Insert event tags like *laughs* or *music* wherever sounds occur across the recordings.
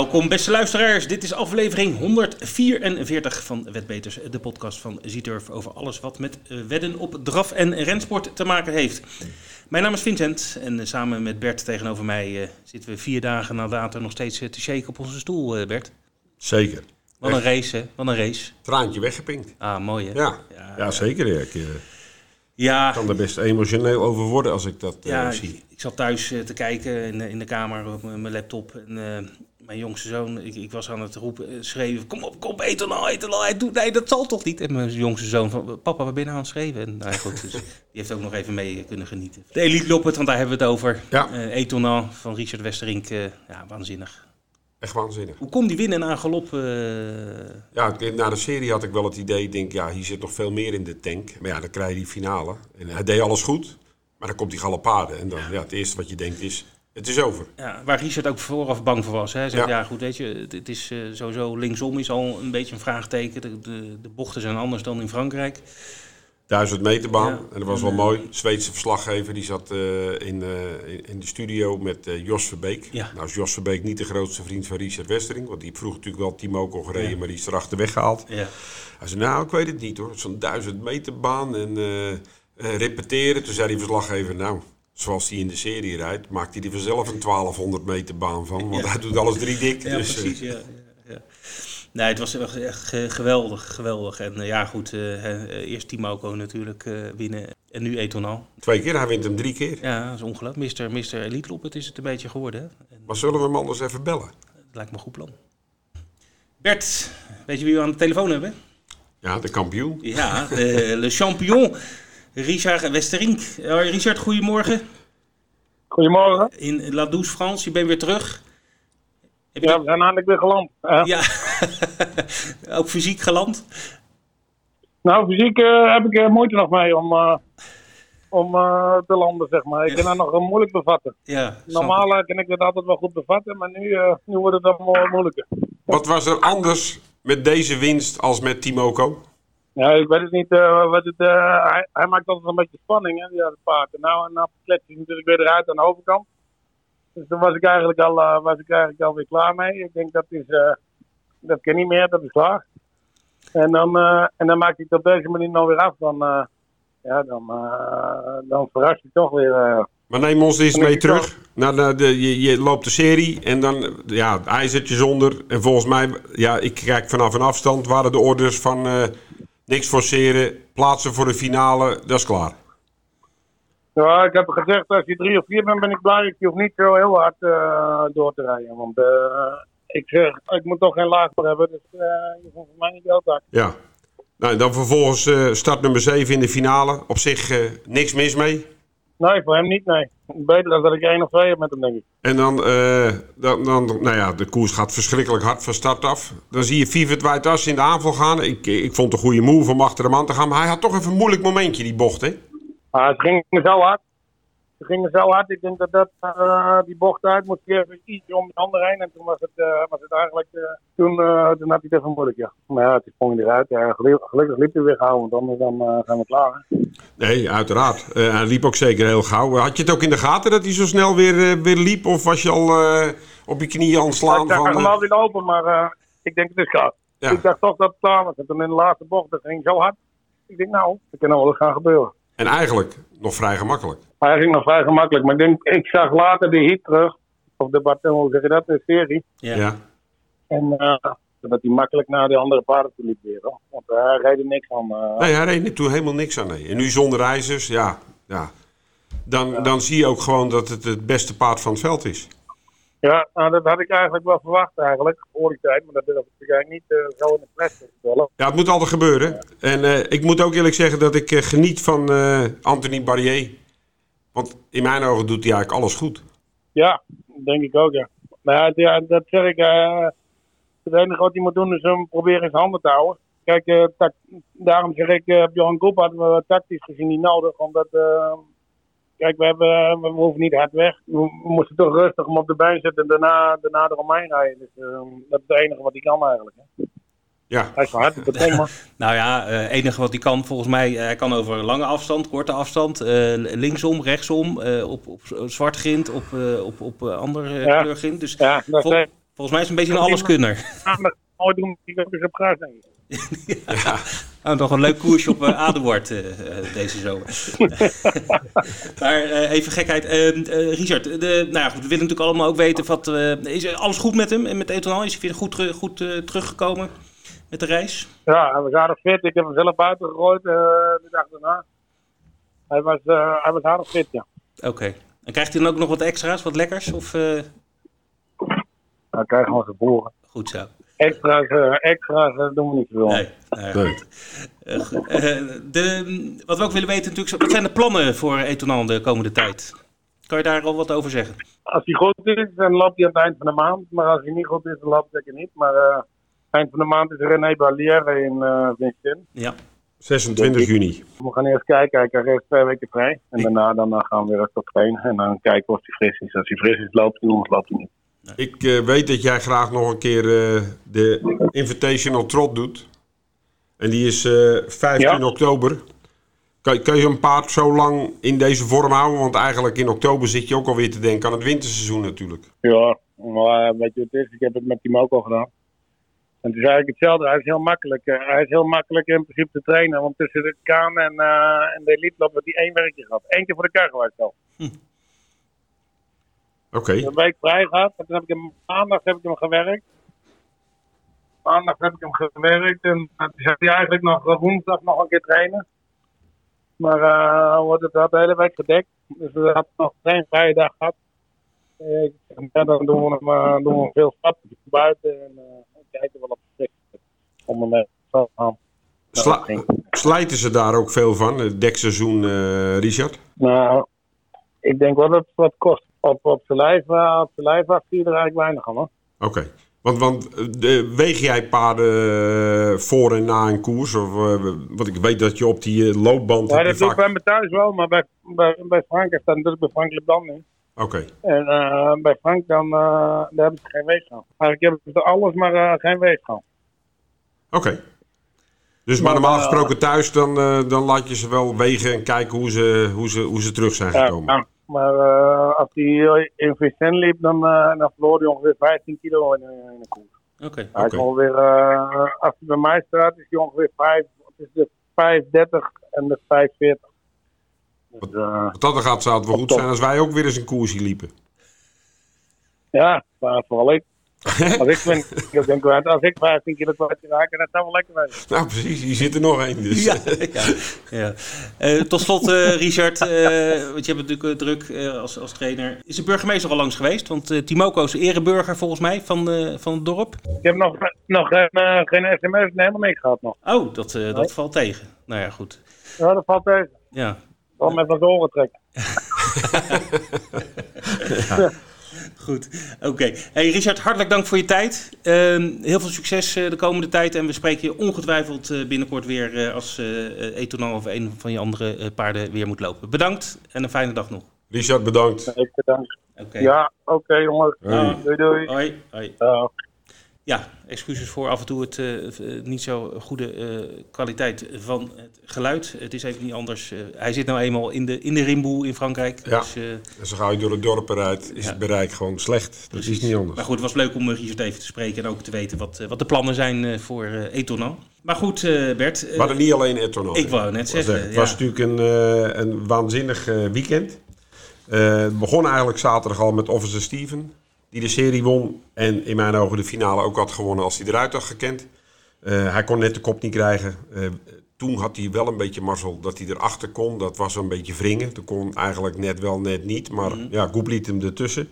Welkom beste luisteraars, dit is aflevering 144 van Wetbeters, de podcast van Zieturf over alles wat met eh, wedden op draf en rensport te maken heeft. Mijn naam is Vincent en samen met Bert tegenover mij uh, zitten we vier dagen na datum nog steeds te shaken op onze stoel, uh, Bert. Zeker. Wat een race, hè? Wat een race. Traantje weggepinkt. Ah, mooi hè? Ja, ja, ja zeker. Ja. Ik ja. kan er best emotioneel over worden als ik dat ja, zie. Ik, ik zat thuis te kijken in, in de kamer op mijn laptop en mijn jongste zoon, ik, ik, was aan het roepen, schreven, kom op, kom, eet dan al, eet dan al. Hij doet, nee, dat zal toch niet? En mijn jongste zoon van, papa, we binnen aan het schreven. En nou goed, dus *laughs* die heeft ook nog even mee kunnen genieten. De Elite Loppet, want daar hebben we het over. Ja. Uh, Etonal van Richard Westerink, uh, ja, waanzinnig. Echt waanzinnig. Hoe kon die winnen na galop? Uh... Ja, na de serie had ik wel het idee, denk, ja, hier zit nog veel meer in de tank. Maar ja, dan krijg je die finale. En hij deed alles goed, maar dan komt die galopade. En dan, ja, het eerste wat je denkt is, het is over. Ja, waar Richard ook vooraf bang voor was. Hè. Hij zegt, ja. ja. goed, weet je, het is uh, sowieso linksom is al een beetje een vraagteken. De, de, de bochten zijn anders dan in Frankrijk. Duizend meter baan. Ja. En dat was wel mooi. Zweedse verslaggever die zat uh, in, uh, in de studio met Jos Verbeek. Ja. Nou is Jos Verbeek niet de grootste vriend van Richard Westering. Want die vroeg natuurlijk wel Timo gereden, maar die is erachter weggehaald. Ja. Hij zei, nou ik weet het niet hoor. Zo'n duizend meter baan en repeteren. Toen zei die verslaggever, nou zoals hij in de serie rijdt, maakt hij er vanzelf een 1200 meter baan van. Want Ja. hij doet alles drie dik. Ja, dus, eh, precies. Ja, ja, ja. Nee, het was echt, echt ge- geweldig, geweldig. En eh, ja, goed, eh, eh, eerst Timoco natuurlijk eh, winnen en nu Etonal. Twee keer, hij wint hem drie keer. Ja, dat is ongelooflijk. Mister, Mister Elite Loppet is het een beetje geworden. Hè? En Maar zullen we hem anders even bellen? het lijkt me een goed plan. Bert, weet je wie we aan de telefoon hebben? Ja, de kampioen. Ja, de, le champion, Richard Westerink. Hoi, Richard, goedemorgen. Goedemorgen. In La Douce, France, je bent weer terug. Heb je Ja, we zijn eindelijk weer geland. Eh, Ja, *laughs* ook fysiek geland. Nou, fysiek eh, heb ik er moeite nog mee om, eh, om eh, te landen, zeg maar. Ik kan dat nog eh, moeilijk bevatten. Ja, Normaal eh, kan ik dat altijd wel goed bevatten, maar nu, eh, nu wordt het dan mo- moeilijker. Wat was er anders met deze winst als met Timoco? Ja, ik weet het niet. eh, wat het, eh, hij, hij maakt altijd een beetje spanning, hè, die paard. En nou, en nou klets hij natuurlijk weer eruit aan de overkant. Dus daar was ik eigenlijk al, eh, was ik eigenlijk alweer klaar mee. Ik denk dat is, dat kan niet meer, dat is klaar. En dan, en dan maakt hij het op deze manier nog weer af. Dan, ja, dan, dan verrast hij toch weer. Maar neem ons eens Dan mee ik terug. Naar de, de, je, je loopt de serie en dan ja, ijzertje zonder. En volgens mij, ja, ik kijk vanaf een afstand, waren de orders van niks forceren, plaatsen voor de finale, dat is klaar. Ja, ik heb gezegd, als je drie of vier bent, ben ik blij. Je hoeft niet zo heel hard eh, door te rijden. Want eh, ik zeg, ik moet toch geen laag meer hebben. Dus eh, je hoeft voor mij niet heel hard. Ja. Nou, en dan vervolgens start nummer 7 in de finale. Op zich niks mis mee. Nee, voor hem niet, nee. Beter dan dat ik één of twee heb met hem, denk ik. En dan, eh, dan, dan, nou ja, de koers gaat verschrikkelijk hard van start af. Dan zie je Vivet Whiteas in de aanval gaan. Ik, ik vond het een goede move om achter hem aan te gaan. Maar hij had toch even een moeilijk momentje, die bocht, hè? Maar het ging zo hard. Het ging me zo hard. Ik denk dat, dat eh, die bocht uit moest even ietsje om de ander heen. En toen was het, eh, was het eigenlijk, eh, toen, toen had hij het even moeilijk, ja. Maar ja, toen sprong hij eruit. Ja, gelukkig, gelukkig liep hij weer gauw, want anders dan, gaan we klaar. hè. Nee, uiteraard. Hij liep ook zeker heel gauw. Had je het ook in de gaten dat hij zo snel weer, weer liep? Of was je al op je knieën aan het slaan? ik zag Van, hem wel weer lopen, maar ik denk het is klaar. Ja. Ik dacht toch dat het klaar was. En toen in de laatste bocht, dat ging zo hard. Ik denk nou, dat kan wel eens gaan gebeuren. En eigenlijk nog vrij gemakkelijk. Ging nog vrij gemakkelijk. Maar ik denk, ik zag later de heat terug. Of de Bartel, hoe zeg je dat, de serie. Ja. Ja. En eh, dat hij makkelijk naar de andere paarden toe liep weer. Hoor. Want eh, hij reed er niks van. eh. Nee, hij reed er toen helemaal niks aan. Nee. En nu zonder ijzers, ja. ja. Dan, dan zie je ook gewoon dat het het beste paard van het veld is. Ja, nou, dat had ik eigenlijk wel verwacht eigenlijk. Voor die tijd. Maar dat durf ik eigenlijk niet eh, zo in de pres te. Ja, het moet altijd gebeuren. En eh, ik moet ook eerlijk zeggen dat ik eh, geniet van Anthony Barrier. Want in mijn ogen doet hij eigenlijk alles goed. Ja, denk ik ook, ja. Maar ja, dat zeg ik. het enige wat hij moet doen is hem proberen in zijn handen te houden. Kijk, daarom zeg ik, Bjorn Koep hadden we tactisch gezien niet nodig. Omdat, kijk, we, hebben, we hoeven niet hard weg. We, moesten toch rustig hem op de been zetten en daarna, daarna eromheen rijden. Dus eh, dat is het enige wat hij kan eigenlijk. Hè. Ja, Hij is harte beton, man. *laughs* Nou ja, het enige wat hij kan, volgens mij, eh, hij kan over lange afstand, korte afstand, eh, linksom, rechtsom, eh, op, op zwart grind, op, eh, op, op eh, ander eh, Ja. kleur grind. Dus Ja, vol- Volgens mij is het een beetje een alleskunner. Maandag mooi doen, ik ook eens op gras, denk ik. Nou, *laughs* nog een leuk koersje op uh, Adenwart uh, deze zomer. *laughs* maar uh, even gekheid. Richard, de, nou ja, goed, we willen natuurlijk allemaal ook weten, wat, is alles goed met hem en met Etonal? Is hij weer goed, goed teruggekomen met de reis? Ja, hij was aardig fit. Ik heb hem zelf buiten gegooid de dag daarna. Hij was, hij was aardig fit, ja. Oké. Okay. En krijgt hij dan ook nog wat extra's, wat lekkers? Of, Dan krijgen we geboren. Goed zo. Extra's, uh, extra's doen we niet veel. Nee. Uh, de, wat we ook willen weten natuurlijk, wat zijn de plannen voor Etonan de komende tijd? Kan je daar al wat over zeggen? Als hij goed is, dan loopt hij aan het eind van de maand. Maar als hij niet goed is, dan loopt hij zeker niet. Maar uh, eind van de maand is René Barrière in uh, Vincent. Ja. 26 juni. We gaan eerst kijken. Hij krijgt twee weken vrij. En daarna dan, gaan we weer tot trainen. En dan kijken of hij fris is. Als hij fris is, loopt hij. Anders loopt hij niet. Ik uh, weet dat jij graag nog een keer uh, de Invitational Trot doet. En die is uh, 15 ja. oktober. Kan, kan, je een paard zo lang in deze vorm houden? Want eigenlijk in oktober zit je ook alweer te denken aan het winterseizoen natuurlijk. Ja, maar weet je wat het is? Ik heb het met Timo ook al gedaan. En het is eigenlijk hetzelfde. Hij is heel makkelijk. Hij is heel makkelijk in principe te trainen. Want tussen de Kaan en, en de Elite heeft hij één werkje gehad. Eén keer voor de kar geweest al. Hm. Oké. Okay. Een week vrij gehad. En toen heb ik hem, maandag heb ik hem gewerkt. Maandag heb ik hem gewerkt. En toen zei hij eigenlijk nog woensdag nog een keer trainen. Maar uh, wordt het had de hele week gedekt. Dus we hadden nog geen vrije dag gehad. En dan doen we, hem, doen we veel stappen buiten. En uh, kijken wel op de Om hem te gaan. Sla slijten ze daar ook veel van, het dekseizoen, Richard? Nou, ik denk wel dat het wat kost op, op zijn lijf, uh, op zijn lijf zie je er eigenlijk weinig aan hoor. Oké. Okay. Want, want uh, weeg jij paarden voor en na een koers? Of, uh, want ik weet dat je op die loopband... Ja, dat doe ik bij me thuis wel, maar bij, bij, bij Frank is dat natuurlijk bij Frank Lebdan niet. Oké. Okay. En bij Frank dan, daar hebben ze geen weegschaal. Eigenlijk hebben ze alles, maar geen weegschaal. Oké. Okay. Dus maar, maar normaal gesproken thuis, dan, dan laat je ze wel wegen en kijken hoe ze, hoe ze, hoe ze terug zijn gekomen. Ja, maar uh, als hij in Vicent liep, dan, uh, dan verloor hij ongeveer 15 kilo in, in een koers. Oké. Okay, hij okay. ongeveer, uh, als hij bij mij staat, is hij ongeveer 5, is de 530 en de 540. Dus, Wat dat gaat, zou het wel goed top. zijn als wij ook weer eens een koersje liepen. Ja, maar vooral ik. Als ik, ben, ik denk, als ik 15 kilo kwijt raak, dat zou wel lekker zijn. Nou, precies. Je zit er nog één. Dus. Ja, *laughs* ja, ja. Uh, tot slot, uh, Richard. Uh, want je hebt natuurlijk druk als, als trainer. Is de burgemeester al langs geweest? Want Timoko is ereburger volgens mij van, van het dorp. Ik heb nog, nog geen, geen sms, helemaal niks gehad nog. Oh, dat, dat nee. valt tegen. Nou ja, goed. Ja, dat valt tegen. Ja. Wel met wat oren trekken. *laughs* *laughs* ja. Goed, oké. Hey Richard, hartelijk dank voor je tijd. Uh, heel veel succes uh, de komende tijd. En we spreken je ongetwijfeld uh, binnenkort weer uh, als Etonal of een van je andere paarden weer moet lopen. Bedankt en een fijne dag nog. Richard, bedankt. Ik bedankt. Okay. Ja, oké okay, jongens. Doei doei. Hoi. Hoi. Ja, excuses voor af en toe het uh, niet zo goede uh, kwaliteit van het geluid. Het is even niet anders. Uh, hij zit nou eenmaal in de, in de rimboel in Frankrijk. Ja, dus, en zo ga je door het dorp eruit. Is ja. het bereik gewoon slecht. Dat is niet anders. Maar goed, het was leuk om Richard even te spreken en ook te weten wat, wat de plannen zijn voor uh. Maar goed, Bert. We hadden niet alleen Etonan. Ik wou net zeggen. Het was natuurlijk een, een waanzinnig weekend. het begon eigenlijk zaterdag al met Officer Steven die de serie won. En in mijn ogen de finale ook had gewonnen als hij eruit had gekend. Uh, hij kon net de kop niet krijgen. Uh, toen had hij wel een beetje mazzel dat hij erachter kon. Dat was een beetje wringen. Toen kon eigenlijk net wel, net niet. Maar mm -hmm. ja, Goep liet hem ertussen.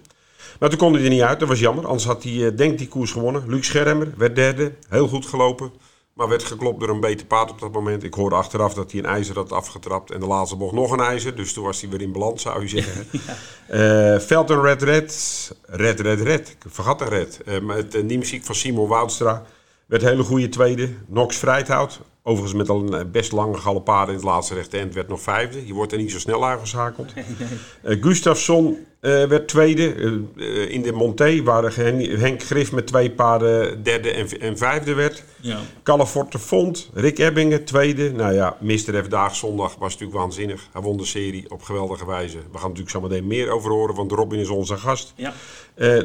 Maar toen kon hij er niet uit. Dat was jammer. Anders had hij, uh, denk ik, die koers gewonnen. Luc Schermer werd derde. Heel goed gelopen. Maar werd geklopt door een beter paard op dat moment. Ik hoorde achteraf dat hij een ijzer had afgetrapt. En de laatste bocht nog een ijzer. Dus toen was hij weer in balans, zou je zeggen. *laughs* ja. uh, Red Red. Red Red Red. Ik vergat een Red. Uh, met de uh, muziek van Simon Woudstra. Werd een hele goede tweede. Nox Vrijthout. Overigens met al een best lange galopade in het laatste rechte end werd nog vijfde. Je wordt er niet zo snel uitgeschakeld. *laughs* Uh, Gustafsson uh, werd tweede uh, in de Monté, waar Henk Grif met twee paarden derde en, en vijfde werd. Ja. Calaforte Font, Rick Ebbingen tweede. Nou ja, Mr. F Daag zondag was natuurlijk waanzinnig. Hij won de serie op geweldige wijze. We gaan natuurlijk zo meteen meer over horen, want Robin is onze gast. Ja.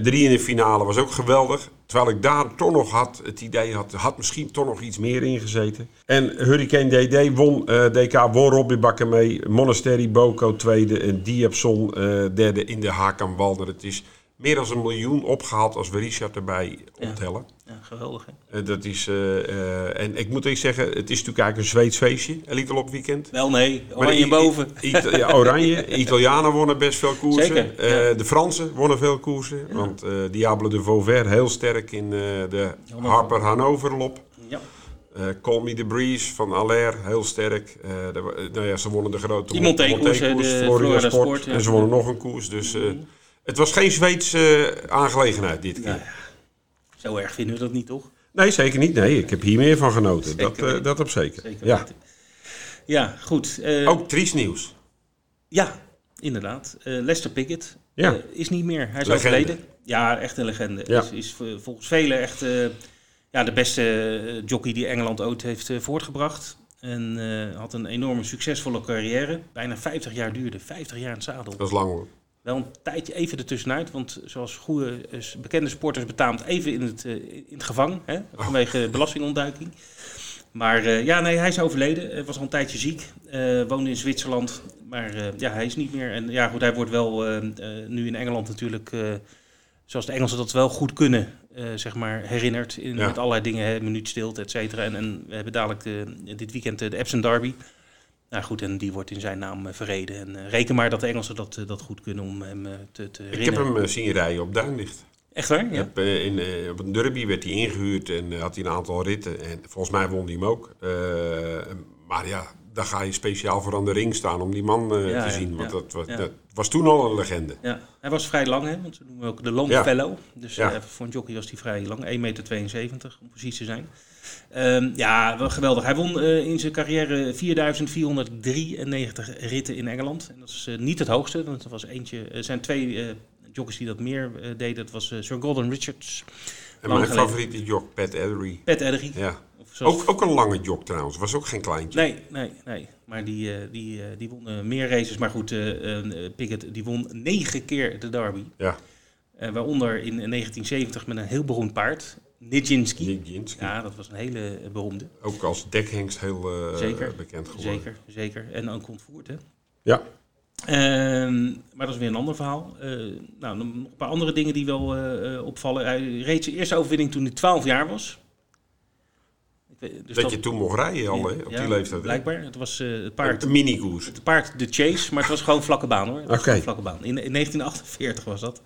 drie in de finale was ook geweldig. Terwijl ik daar toch nog had, het idee had, had misschien toch nog iets meer ingezeten. En Hurricane DD won, uh, DK won Robbie Bakker mee. Monastery Boko tweede en Diepson uh, derde in de Hakan Walder. Het is meer dan een miljoen opgehaald als we Richard erbij optellen. Ja, geweldig hè? Uh, dat is, uh, en ik moet eens zeggen, het is natuurlijk eigenlijk een Zweeds feestje, Elite op weekend. Wel nee, oranje boven. ja, oranje. *laughs* Italianen wonnen best veel koersen. Zeker, De Fransen wonnen veel koersen. Want Diable de Vauvert heel sterk in de Harper Hannover lop. Ja. Uh, Call Me The Breeze van Aller, heel sterk. Uh, de, nou ja, ze wonnen de grote Monté-koers, Florida, Florida, Sport. En ze wonnen nog een koers. Dus uh, mm. Het was geen Zweedse aangelegenheid dit keer. Nou ja, zo erg vinden we dat niet, toch? Nee, zeker niet. Nee, ik heb hier meer van genoten. dat, dat op zeker. zeker ja. ja, goed. Ook triest nieuws. Ja, inderdaad. Lester Pickett ja. is niet meer. Hij is legende. overleden. Ja, echt een legende. Ja. Is, is volgens velen echt ja, de beste eh, jockey die Engeland ooit heeft eh, voortgebracht. En uh, had een enorme succesvolle carrière. Bijna 50 jaar duurde. 50 jaar in het zadel. Dat is lang hoor. Wel een tijdje even ertussenuit. Want zoals goede bekende sporters betaamt even in het, in het gevangen. Hè, vanwege belastingontduiking. Maar ja, nee, hij is overleden. Hij was al een tijdje ziek. Uh, woonde in Zwitserland. Maar ja, hij is niet meer. En ja, goed, hij wordt wel nu in Engeland natuurlijk zoals de Engelsen dat wel goed kunnen, zeg maar, herinnerd. In, Met allerlei dingen, hè, minuut stilte, et cetera. En, en, we hebben dadelijk de, dit weekend de Epsom Derby. Nou goed, en die wordt in zijn naam uh, verreden. En uh, reken maar dat de Engelsen dat, dat goed kunnen om hem te, te. Ik heb hem zien rijden op Duinlicht. Echt waar? Ja. Heb, in, op een derby werd hij ingehuurd en had hij een aantal ritten. En volgens mij won hij hem ook. maar ja, daar ga je speciaal voor aan de ring staan om die man te zien. Want dat, was, dat was toen al een legende. Ja, hij was vrij lang, hè, want we noemen ook de long fellow. Dus uh, voor een jockey was hij vrij lang, 1,72 meter om precies te zijn. Um, ja, wel geweldig. Hij won uh, in zijn carrière 4.493 ritten in Engeland. En dat is uh, niet het hoogste, want er was eentje, er zijn twee jockeys die dat meer deden. Dat was Sir Gordon Richards. En mijn favoriete jock, Pat Addery. Pat Addery. Ja. Ook, ook een lange jok trouwens, was ook geen kleintje. Nee, nee, nee. Maar die, uh, die, uh, die won meer races. Maar goed, uh, Pickett die won negen keer de Derby. Ja. waaronder in 1970 met een heel beroemd paard. Nijinsky. Nijinsky. Ja, dat was een hele beroemde. Ook als dekhengst heel zeker, bekend geworden. Zeker, zeker. En ook ontvoerd, hè? Ja. Ehm, maar dat is weer een ander verhaal. nou, nog een paar andere dingen die wel opvallen. Hij reed zijn eerste overwinning toen hij 12 jaar was. Dus dat, je toen mocht rijden al, hè, op die leeftijd. Blijkbaar. Het was het paard... Mini-koers. Het paard de Chase, maar het was gewoon vlakke baan hoor. Oké. Vlakke baan. In, in, 1948 was dat.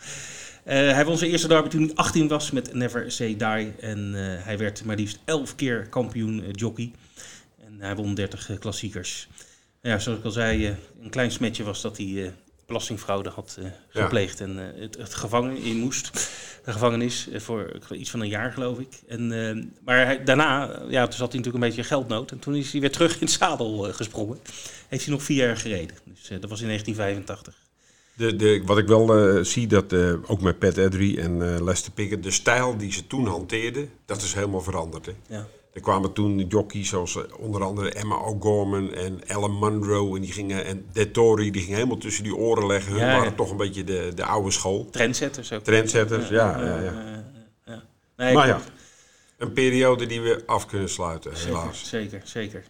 Uh, hij won zijn eerste derby toen hij 18 was met Never Say Die. En uh, hij werd maar liefst 11 keer kampioen jockey. En hij won 30 klassiekers. Ja, zoals ik al zei, een klein smetje was dat hij belastingfraude had gepleegd en het, het gevangen in moest de gevangenis eh, voor iets van een jaar, geloof ik. En, uh, maar hij, daarna, ja, toen zat hij natuurlijk een beetje geldnood. En toen is hij weer terug in het zadel uh, gesprongen. Heeft hij nog vier jaar gereden. Dus uh, dat was in 1985. De, de, wat ik wel zie, dat ook met Pat Edry en Lester Pickett, de stijl die ze toen hanteerden, dat is helemaal veranderd. Hè? Ja. Er kwamen toen jockeys zoals eh, onder andere Emma O'Gorman en Ellen Munro. En die gingen, en Dettori, die gingen helemaal tussen die oren leggen. Hun waren toch een beetje de, de oude school. Trendsetters ook. Trendsetters, ja. ja, ja, ja. Nee, maar ja, een periode die we af kunnen sluiten, helaas. Zeker, zeker.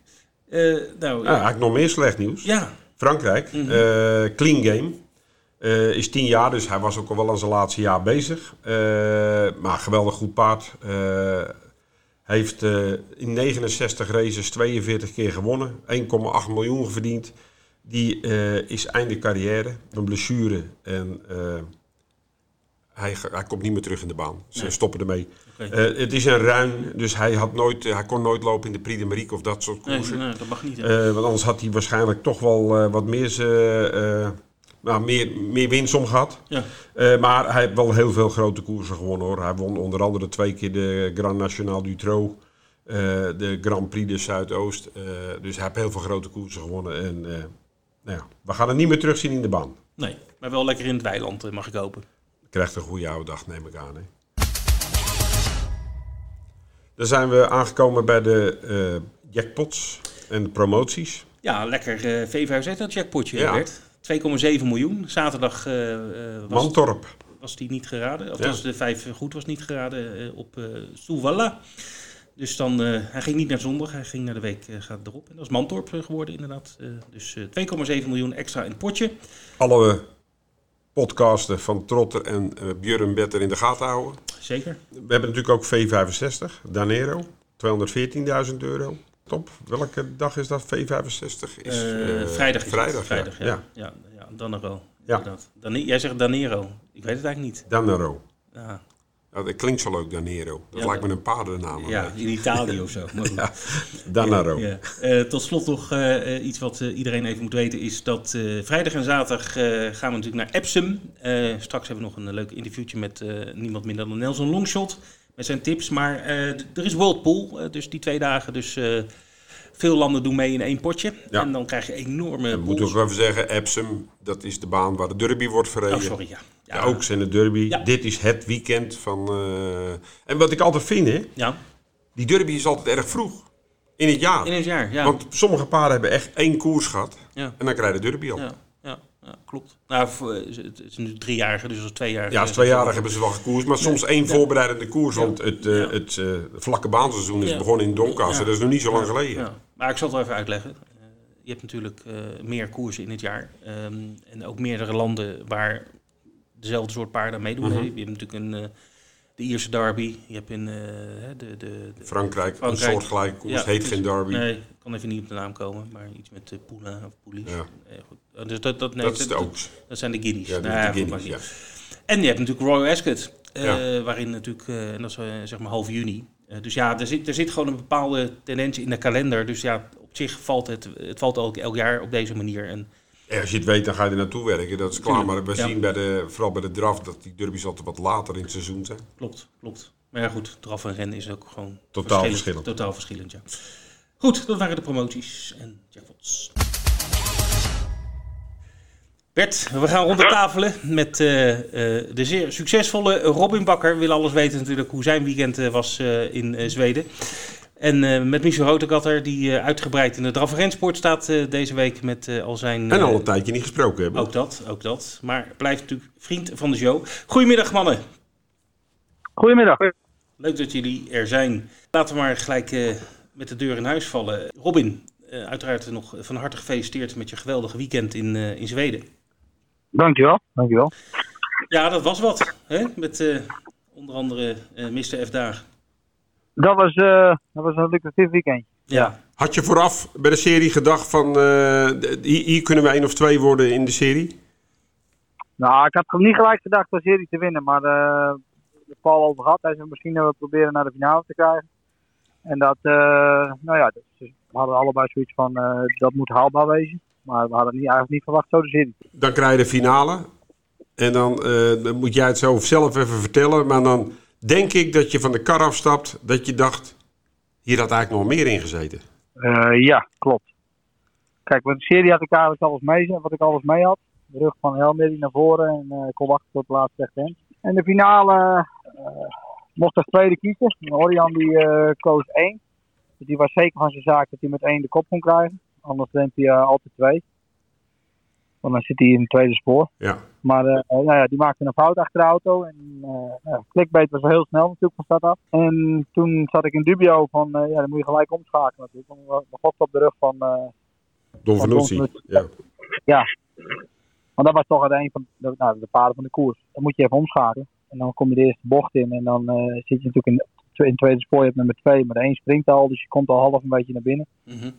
Nou, ja, eigenlijk nog meer slecht nieuws. Ja. Frankrijk, mm Clean Game. Uh, is tien jaar, dus hij was ook al wel aan zijn laatste jaar bezig. maar geweldig goed paard. Heeft uh, in 69 races 42 keer gewonnen, 1,8 miljoen verdiend. Die uh, is einde carrière, een blessure en uh, hij, hij komt niet meer terug in de baan. Ze nee. stoppen ermee. Okay. het is een ruin, dus hij, had nooit, hij kon nooit lopen in de Prix de Marique of dat soort koersen. Nee, nee, dat mag niet. want anders had hij waarschijnlijk toch wel wat meer nou, meer, meer winst om gehad. Ja. Uh, maar hij heeft wel heel veel grote koersen gewonnen hoor. Hij won onder andere twee keer de Grand National du Trot. eh, de Grand Prix de Zuidoost. Eh, dus hij heeft heel veel grote koersen gewonnen. En eh, nou ja, we gaan het niet meer terugzien in de baan. Nee, maar wel lekker in het weiland, eh, mag ik hopen. Krijgt een goede oude dag, neem ik aan. Hè? Dan zijn we aangekomen bij de eh, jackpots en de promoties. Ja, lekker eh V5Z dat jackpotje Ja. werd. 2,7 miljoen. Zaterdag eh, eh, was, Mantorp. was die niet geraden. Althans, de 5 goed was niet geraden eh, op Souvalla. Dus dan, eh, hij ging niet naar zondag, hij ging naar de week gaat erop. En dat is Mantorp geworden inderdaad. Dus eh 2,7 miljoen extra in het potje. Alle podcasten van Trotter en Björn Better in de gaten houden. Zeker. We hebben natuurlijk ook V65, Danero, 214.000 euro. Top. Welke dag is dat? V65 is Eh, eh, vrijdag. is. Vrijdag, vrijdag ja. ja. ja. Ja, ja, Danero. Ja. Dane- jij zegt Danero. Ik weet het eigenlijk niet. Danero. Ja, Ja, dat klinkt zo leuk, Danero. Dat lijkt me een paardennaam. ja in Italië of zo. Maar. *laughs* Danero. Eh, tot slot nog iets wat iedereen even moet weten is dat vrijdag en zaterdag gaan we natuurlijk naar Epsom. Straks hebben we nog een leuk interviewtje met niemand minder dan Nelson Longshot met zijn tips. Maar eh, er is Worldpool, eh, dus die twee dagen. Dus eh, veel landen doen mee in één potje. Ja. En dan krijg je enorme we pools. ook even zeggen, Epsom, dat is de baan waar de derby wordt verreden. Oh, sorry, ja. Ja, ook zijn de derby. Ja. Dit is het weekend van... En wat ik altijd vind, hè, Ja, die derby is altijd erg vroeg. In het jaar. in het jaar, ja. Want sommige paarden hebben echt één koers gehad. En dan krijg je de derby al. Ja, Ja, ja, ja, klopt. Nou, voor, eh, het is nu driejarige, dus als tweejarige. als tweejarig hebben ze wel gekoerst. Maar soms één voorbereidende koers. Want het, eh, Ja. het eh, vlakke baanseizoen is Ja. begonnen in Doncaster. Ja. Dat is nog niet zo lang geleden. Ja, maar ik zal het wel even uitleggen. Eh, je hebt natuurlijk eh, meer koersen in het jaar. ehm, en ook meerdere landen waar dezelfde soort paarden meedoen. Hè. Je hebt natuurlijk een, eh, de Ierse derby. Je hebt in eh, de, de, de- Frankrijk, Frankrijk. een soortgelijke koers. Ja, heet dus- geen derby. Nee, ik kan even niet op de naam komen. Maar iets met uh, Poula of Poulies. Ja. Eh. Eh, dus dat, dat, nee, dat is de Oaks. dat zijn de guineas. Ja, Nou, de Guineas, ja. niet. En je hebt natuurlijk Royal Ascot, eh, waarin natuurlijk, eh, en dat is eh, zeg maar half juni. Eh, dus ja, er zit, er zit gewoon een bepaalde tendens in de kalender. Dus ja, op zich valt het, het valt elk, elk jaar op deze manier. En Als je het weet, dan ga je er naartoe werken. Dat is klaar. Maar we zien bij de, vooral bij de draf dat die derbies altijd wat later in het seizoen zijn. klopt, klopt. Maar ja, goed, draf en rennen is ook gewoon Totaal verschillend. Totaal verschillend, ja. Goed, dat waren de promoties en jackpots. Bert, we gaan rond de tafelen met eh, eh, de zeer succesvolle Robin Bakker. Willen alles weten natuurlijk hoe zijn weekend eh, was in Zweden. En eh, met Michel Rotekatter, die eh, uitgebreid in de draf- en rensport staat eh, deze week met eh, al zijn... En eh, al een tijdje niet gesproken hebben. Ook dat, ook dat. Maar blijft natuurlijk vriend van de show. Goedemiddag mannen. Goedemiddag. Leuk dat jullie er zijn. Laten we maar gelijk eh, met de deur in huis vallen. Robin, eh, uiteraard nog van harte gefeliciteerd met je geweldige weekend in, eh, in Zweden. Dankjewel. Dankjewel. Ja, dat was wat. Hè? Met eh, onder andere eh Mr. F. Daag. Dat was, eh, dat was een lucratief weekend. Ja. Had je vooraf bij de serie gedacht van eh, hier, hier kunnen we één of twee worden in de serie? Nou, ik had niet gelijk gedacht de serie te winnen, maar eh de Paul over gehad. Hij zei misschien dat we proberen naar de finale te krijgen. En dat, eh, nou ja, dus we hadden allebei zoiets van eh, dat moet haalbaar wezen. Maar we hadden niet, eigenlijk niet verwacht zo de serie. Dan krijg je de finale. En dan, eh, dan moet jij het zo zelf even vertellen. Maar dan denk ik dat je van de kar afstapt. Dat je dacht, hier had eigenlijk nog meer in gezeten. Eh, ja, klopt. Kijk, met de serie had ik eigenlijk alles mee, wat ik alles mee had. De rug van Helmeri naar voren en ik kon wachten tot de laatste recht En de finale eh, mocht als tweede kiezen. En Orion die koos één. Dus die was zeker van zijn zaak dat hij met één de kop kon krijgen. Anders neemt hij altijd twee. Want dan zit hij in het tweede spoor. Ja. Maar eh, nou ja, die maakte een fout achter de auto. En eh ja, clickbait was heel snel natuurlijk van start af. En toen zat ik in dubio van, eh, ja, dan moet je gelijk omschakelen natuurlijk. Want we op de rug van, eh, Don Vanucci. Don Ja. want dat was toch het een van de, nou, de paarden van de koers. Dan moet je even omschakelen. En dan kom je de eerste bocht in. En dan eh, zit je natuurlijk in, in het tweede spoor. Je hebt nummer twee, maar de één springt al. Dus je komt al half een beetje naar binnen. Mhm.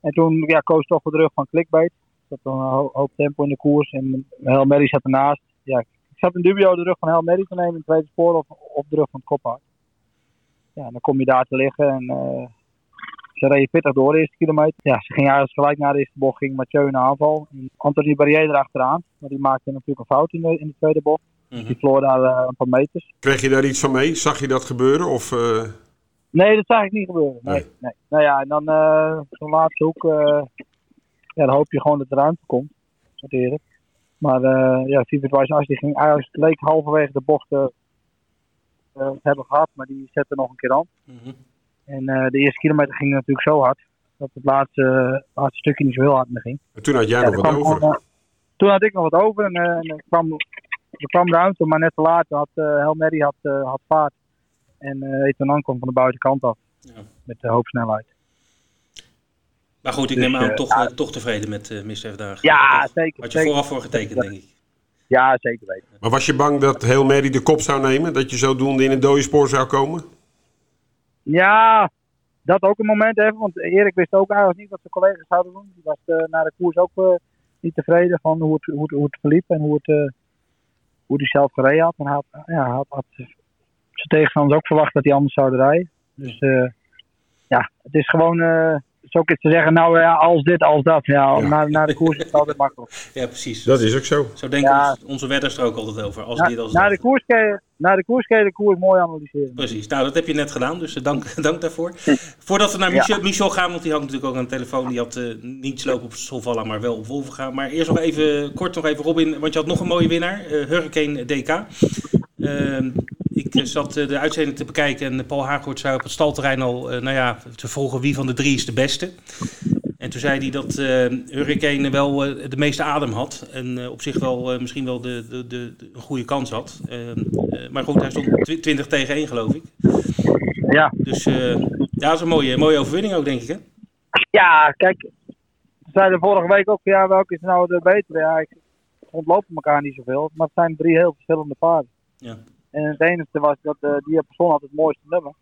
En toen ja, koos toch voor de rug van clickbait. Zat een ho- hoop tempo in de koers. En Hel Mary zat ernaast. Ja, ik zat in dubio de rug van Hel Mary te nemen in het tweede spoor. Of, of de rug van het kophard. Ja, en dan kom je daar te liggen. En eh, ze reden pittig door de eerste kilometer. Ja, ze ging eigenlijk gelijk na de eerste bocht. Ging Mathieu in de aanval. En Anthony Barrier erachteraan. Maar die maakte natuurlijk een fout in de, in de tweede bocht. Mhm. Die verloor daar eh, een paar meters. Kreeg je daar iets van mee? Zag je dat gebeuren? Of, eh, Nee, dat zag ik niet gebeuren. Nee, Nee. nee. Nou ja, en dan eh zo'n laatste hoek, eh, ja, dan hoop je gewoon dat er ruimte komt. Sorteren. Maar eh ja, Vivert Wijs die ging eigenlijk leek halverwege de bocht eh, eh, hebben gehad, maar die zette nog een keer aan. Mhm. En eh, de eerste kilometer ging natuurlijk zo hard, dat het laatste, laatste stukje niet zo heel hard meer ging. En toen had jij Ja, nog wat over. toen had ik nog wat over en, en er, kwam, er kwam ruimte, maar net te laat had uh, Helmeri had, had vaart. En uh, Etonan kwam van de buitenkant af Ja. met de hoop snelheid. Maar goed, ik Dus, neem aan eh, toch, eh, toch tevreden met uh, Mr. Dagen. Ja, Had zeker. je zeker. vooraf voor getekend, denk ik. Ja, zeker weten. Maar was je bang dat heel Mary de kop zou nemen? Dat je zodoende in een dode spoor zou komen? Ja, dat ook een moment even. Want Erik wist ook eigenlijk niet wat zijn collega's zouden doen. Die was uh, na de koers ook uh, niet tevreden van hoe het, hoe het, hoe het verliep en hoe, het, uh, hoe hij zelf gereden had. En hij had, ja, had, had zijn tegenstanders ook verwacht dat hij anders zouden rijden. Dus uh, ja, het is gewoon is ook iets te zeggen, nou ja, als dit, als dat. Ja, ja. Na, na de koers is het altijd makkelijk. Ja, precies. Dat is ook zo. Zo denken ja. ons, onze wedders er ook altijd over. Als na, dit, als na, dat. de koers je, na de koers je de koers mooi analyseren. Precies. Nou, dat heb je net gedaan, dus dank, *laughs* dank daarvoor. Voordat we naar Michel, ja. Michel, gaan, want die had natuurlijk ook aan de telefoon. Die had uh, niet slopen op Solvalla, maar wel op Wolven gaan. Maar eerst nog even, kort nog even Robin, want je had nog een mooie winnaar. Uh, Hurricane DK. Uh, ik zat de uitzending te bekijken en Paul Haaghoort zei op het stalterrein al, uh, nou ja, te vroegen wie van de drie is de beste. En toen zei hij dat Hurricane wel de meeste adem had. En op zich wel misschien wel de, de, de, een goede kans had. maar goed, hij stond 20 tegen 1 geloof ik. Ja. Dus ja, dat is een mooie, mooie overwinning ook denk ik hè? Ja, kijk. We zeiden vorige week ook, ja, welke is nou de betere? Ja, ik ontlopen elkaar niet zoveel. Maar het zijn drie heel verschillende paarden. Ja. En het enige was dat uh, die persoon had het mooiste nummer.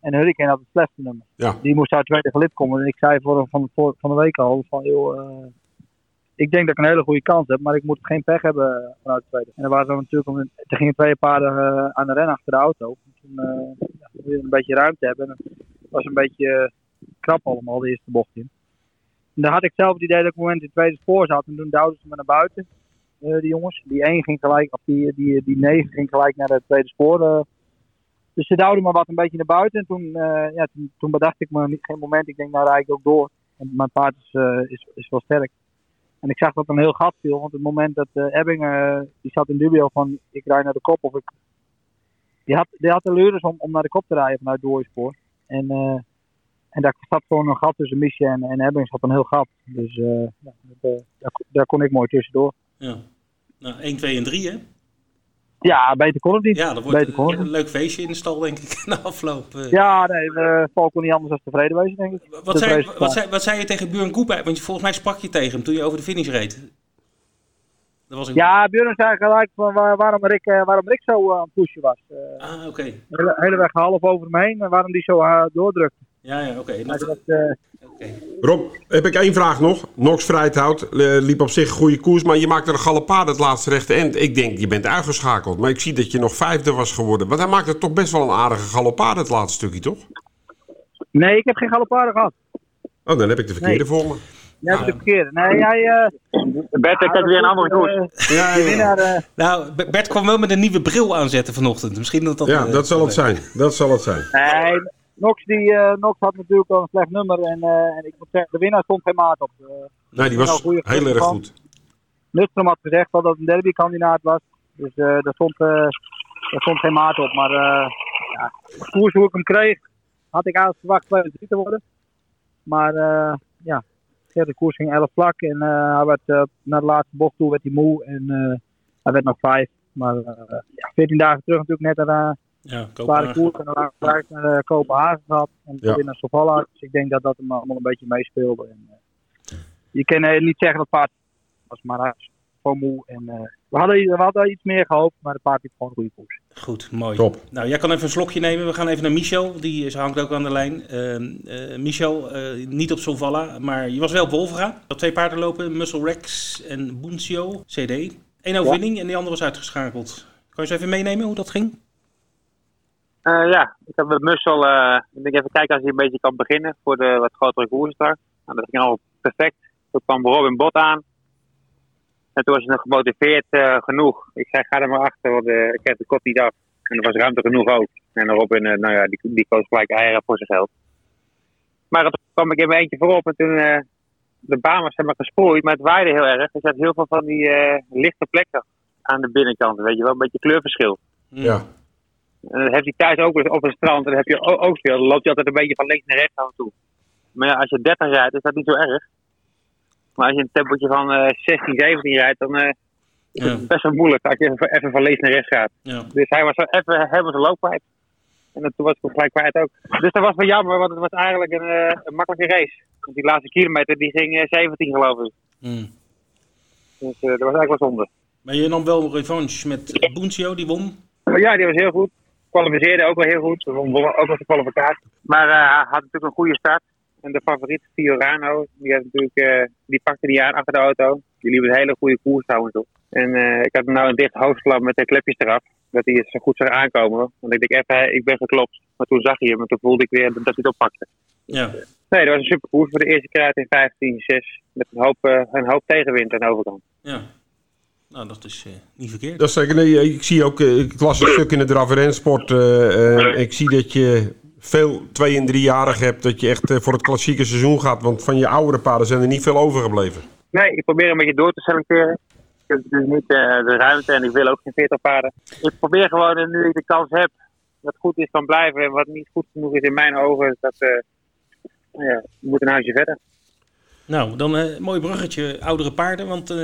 En Hurricane had het slechtste nummer. Ja. Die moest uit tweede gelid komen. En ik zei voor, van, voor, van de week al van, joh, uh, ik denk dat ik een hele goede kans heb, maar ik moet geen pech hebben vanuit de tweede. En dan waren we natuurlijk, er gingen twee paarden uh, aan de ren achter de auto. En toen ja, een beetje ruimte hebben. En het was een beetje krap allemaal, de eerste bocht in. En dan had ik zelf het idee dat ik op het moment in het tweede spoor zat. En toen duwden ze me naar buiten, uh, die jongens. Die 1 ging gelijk, of die, die, die 9 ging gelijk naar het tweede spoor. Uh, dus ze duwden me wat een beetje naar buiten. En toen, uh, ja, toen, toen, bedacht ik me geen moment. Ik denk, nou rijd ik ook door. En mijn paard is, uh, is, is wel sterk. En ik zag dat een heel gat viel. Want het moment dat uh, Ebbing, die zat in dubio van ik rijd naar de kop. Of ik, die, had, die had de om, om naar de kop te rijden vanuit het. En, en daar zat gewoon een gat tussen Michel en, en Ebbing. zat een heel gat. Dus daar, daar kon ik mooi tussendoor. Ja. Nou, 1, 2 en 3 hè? Ja, beter kon het niet. Ja, dat wordt een, een leuk feestje in de stal, denk ik, *laughs* na afloop. Uh. Ja, nee, we Paul kon niet anders dan tevreden wezen, denk ik. Wat zei, wat, zei, wat zei je tegen Björn Koep? Want volgens mij sprak je tegen hem toen je over de finish reed. Dat was een... Ja, Björn zei gelijk van waar, waarom, Rick, uh, waarom Rick zo aan het pushen was. ah, oké. Okay. De hele, weg half over hem heen en waarom die zo doordrukte. Ja, ja, oké. Okay. Dat... Okay. Rob, heb ik één vraag nog. Nox Vrijthout liep op zich een goede koers, maar je maakte een galopade het laatste rechte end. Ik denk, je bent uitgeschakeld, maar ik zie dat je nog vijfde was geworden. Want hij maakte toch best wel een aardige galopade het laatste stukje, toch? Nee, ik heb geen galopade gehad. Oh, dan heb ik de verkeerde nee. voor me. Ja, de verkeerde. Nee, jij... Uh, Bert, ik heb weer een andere koers. Uh, ja, uh, nou, Bert kwam wel met een nieuwe bril aanzetten vanochtend. Misschien dat dat... Ja, dat zal het zijn. Dat zal het zijn. Nee, Nox, die, uh, Nox had natuurlijk al een slecht nummer en, uh, en ik moet zeggen, de winnaar stond geen maat op. Uh, nee, die was heel erg van. goed. Nutstrom had gezegd dat het een derbykandidaat was, dus daar, stond, daar stond geen maat op. Maar ja, de koers hoe ik hem kreeg, had ik eigenlijk verwacht tweede drie te worden. Maar ja, de koers ging 11 vlak en hij werd, naar de laatste bocht toe werd hij moe en hij werd nog vijf. Maar ja, 14 dagen terug natuurlijk net aan ja, zware koers en dan gelijk naar uh, Kopenhagen gehad en ja. weer naar Sofalla. Dus ik denk dat dat hem allemaal een beetje meespeelde. En, uh, je kan uh, niet zeggen dat het paard was, maar hij was gewoon moe. En, we, hadden, we hadden iets meer gehoopt, maar het paard liep gewoon een goede koers. Goed, mooi. Top. Nou, jij kan even een slokje nemen. We gaan even naar Michel, die is, hangt ook aan de lijn. Michel, niet op Sofalla, maar je was wel op Wolvera. Dat twee paarden lopen, Muscle Rex en Buncio, CD. Eén overwinning ja. en die andere was uitgeschakeld. Kan je eens even meenemen hoe dat ging? Uh, ja, ik heb met Mussel, uh, ik even kijken als hij een beetje kan beginnen voor de wat grotere koersstart. Nou, dat ging al perfect. Toen kwam Robin Bot aan. En toen was hij nog gemotiveerd uh, genoeg. Ik zei, ga er maar achter, want ik heb de kop niet af. En er was ruimte genoeg ook. En Robin, eh, nou ja, die, die koos gelijk eieren voor zijn. Maar toen kwam ik in mijn eentje voorop en toen eh, de baan was zeg maar gesproeid, maar het waaide heel erg. Er zat heel veel van die eh, lichte plekken aan de binnenkant, weet je wel, een beetje kleurverschil. Ja. En dat heb je thuis ook op een strand, en dan heb je ook veel. Dan loop je altijd een beetje van links naar rechts af en toe. Maar ja, als je 30 rijdt, is dat niet zo erg. Maar als je een tempootje van eh 16, 17 rijdt, dan eh, is Ja. het best wel moeilijk als je even, even van links naar rechts gaat. Ja. Dus hij was zo even helemaal zijn loop kwijt. En toen was ik gelijk kwijt ook. Dus dat was wel jammer, want het was eigenlijk een, eh, een makkelijke race. Want die laatste kilometer die ging eh, 17 geloof ik. Mm. Dus eh, dat was eigenlijk wel zonde. Maar je nam wel revanche met Boencio, die won. Maar ja, die was heel goed. Kwalificeerde ook wel heel goed. We wonnen ook wel de kwalificatie. Maar eh, hij had natuurlijk een goede start. En de favoriet Fiorano, die, had natuurlijk, eh, die pakte die aan achter de auto. Die liep een hele goede koers trouwens op. En eh, ik had hem nou een dicht hoofdklap met de klepjes eraf. Dat hij het zo goed zou aankomen. Want ik denk even, ik ben geklopt. Maar toen zag hij hem en toen voelde ik weer dat hij het oppakte. Ja. Nee, dat was een super koers voor de eerste keer uit in 15-6. Met een hoop, een hoop tegenwind aan de overkant. ja. Nou, dat is eh, niet verkeerd. Dat is zeker. Nee, ik zie ook, eh, ik las een stuk in de draf- en rensport. eh, eh, ik zie dat je veel twee- en driejarigen hebt. Dat je echt eh, voor het klassieke seizoen gaat. Want van je oudere paarden zijn er niet veel overgebleven. Nee, ik probeer een beetje door te selecteren. Ik heb dus niet eh, de ruimte en ik wil ook geen 40 paarden. Ik probeer gewoon, nu ik de kans heb, wat goed is kan blijven. En wat niet goed genoeg is in mijn ogen, dat ja, moet een huisje verder. Nou, dan een mooi bruggetje, oudere paarden. Want eh,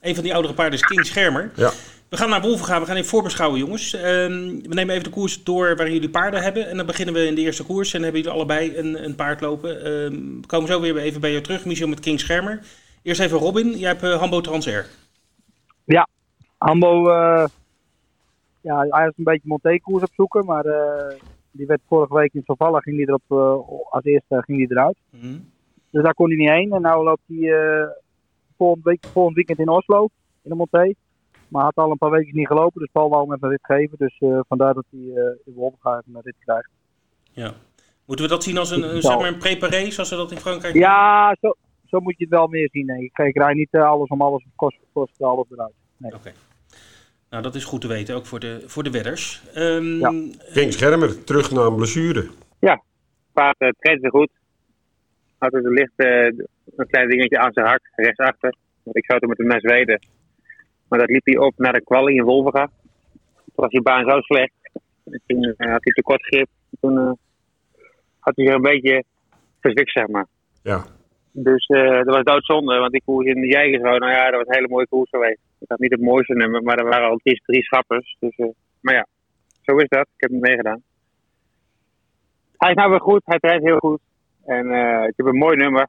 een van die oudere paarden is King Schermer. Ja. We gaan naar Wolvenga, we gaan even voorbeschouwen, jongens. Ehm, we nemen even de koers door waarin jullie paarden hebben. En dan beginnen we in de eerste koers. En dan hebben jullie allebei een, een paard lopen. Ehm, we komen zo weer even bij jou terug, Michel, met King Schermer. Eerst even Robin, jij hebt eh, Hambo Transair. Hambo, eh, ja, hij was een beetje Monté-koers opzoeken, maar eh, die werd vorige week in Zavala, ging die erop, eh, als eerste ging die eruit. Mhm. Dus daar kon hij niet heen. En nu loopt hij eh, volgend, week, volgend weekend in Oslo, in de Monté. Maar had al een paar weken niet gelopen, dus Paul wou hem even een rit geven. Dus eh, vandaar dat hij eh in even een rit krijgt. Ja. Moeten we dat zien als een, een, zeg maar een préparé, zoals ze dat in Frankrijk Ja, zo, zo moet je het wel meer zien. denk ik. Kijk, rijd niet eh, alles om alles, kost, kost alles eruit. Oké. Nou, dat is goed te weten, ook voor de, voor de wedders. Ehm, Ja. King Schermer, terug naar een blessure. Paard uh, treedt ze goed. Had dus licht eh, een klein dingetje aan zijn hak, rechtsachter. Ik zou toen met hem naar Zweden. Maar dat liep hij op naar de kwalie in Wolvenga. Toen was die baan zo slecht. En toen eh, had hij te kort grip. Toen eh, had hij zich een beetje verzwikt, zeg maar. Ja. Dus eh, dat was doodzonde, want die koers in de Jägersro, nou ja, dat was een hele mooie koers geweest. Ik had niet het mooiste nummer, maar er waren al drie, drie schappers. Dus, maar ja, zo is dat. Ik heb hem meegedaan. Hij is nou weer goed, hij rijdt heel goed. En eh, ik heb een mooi nummer.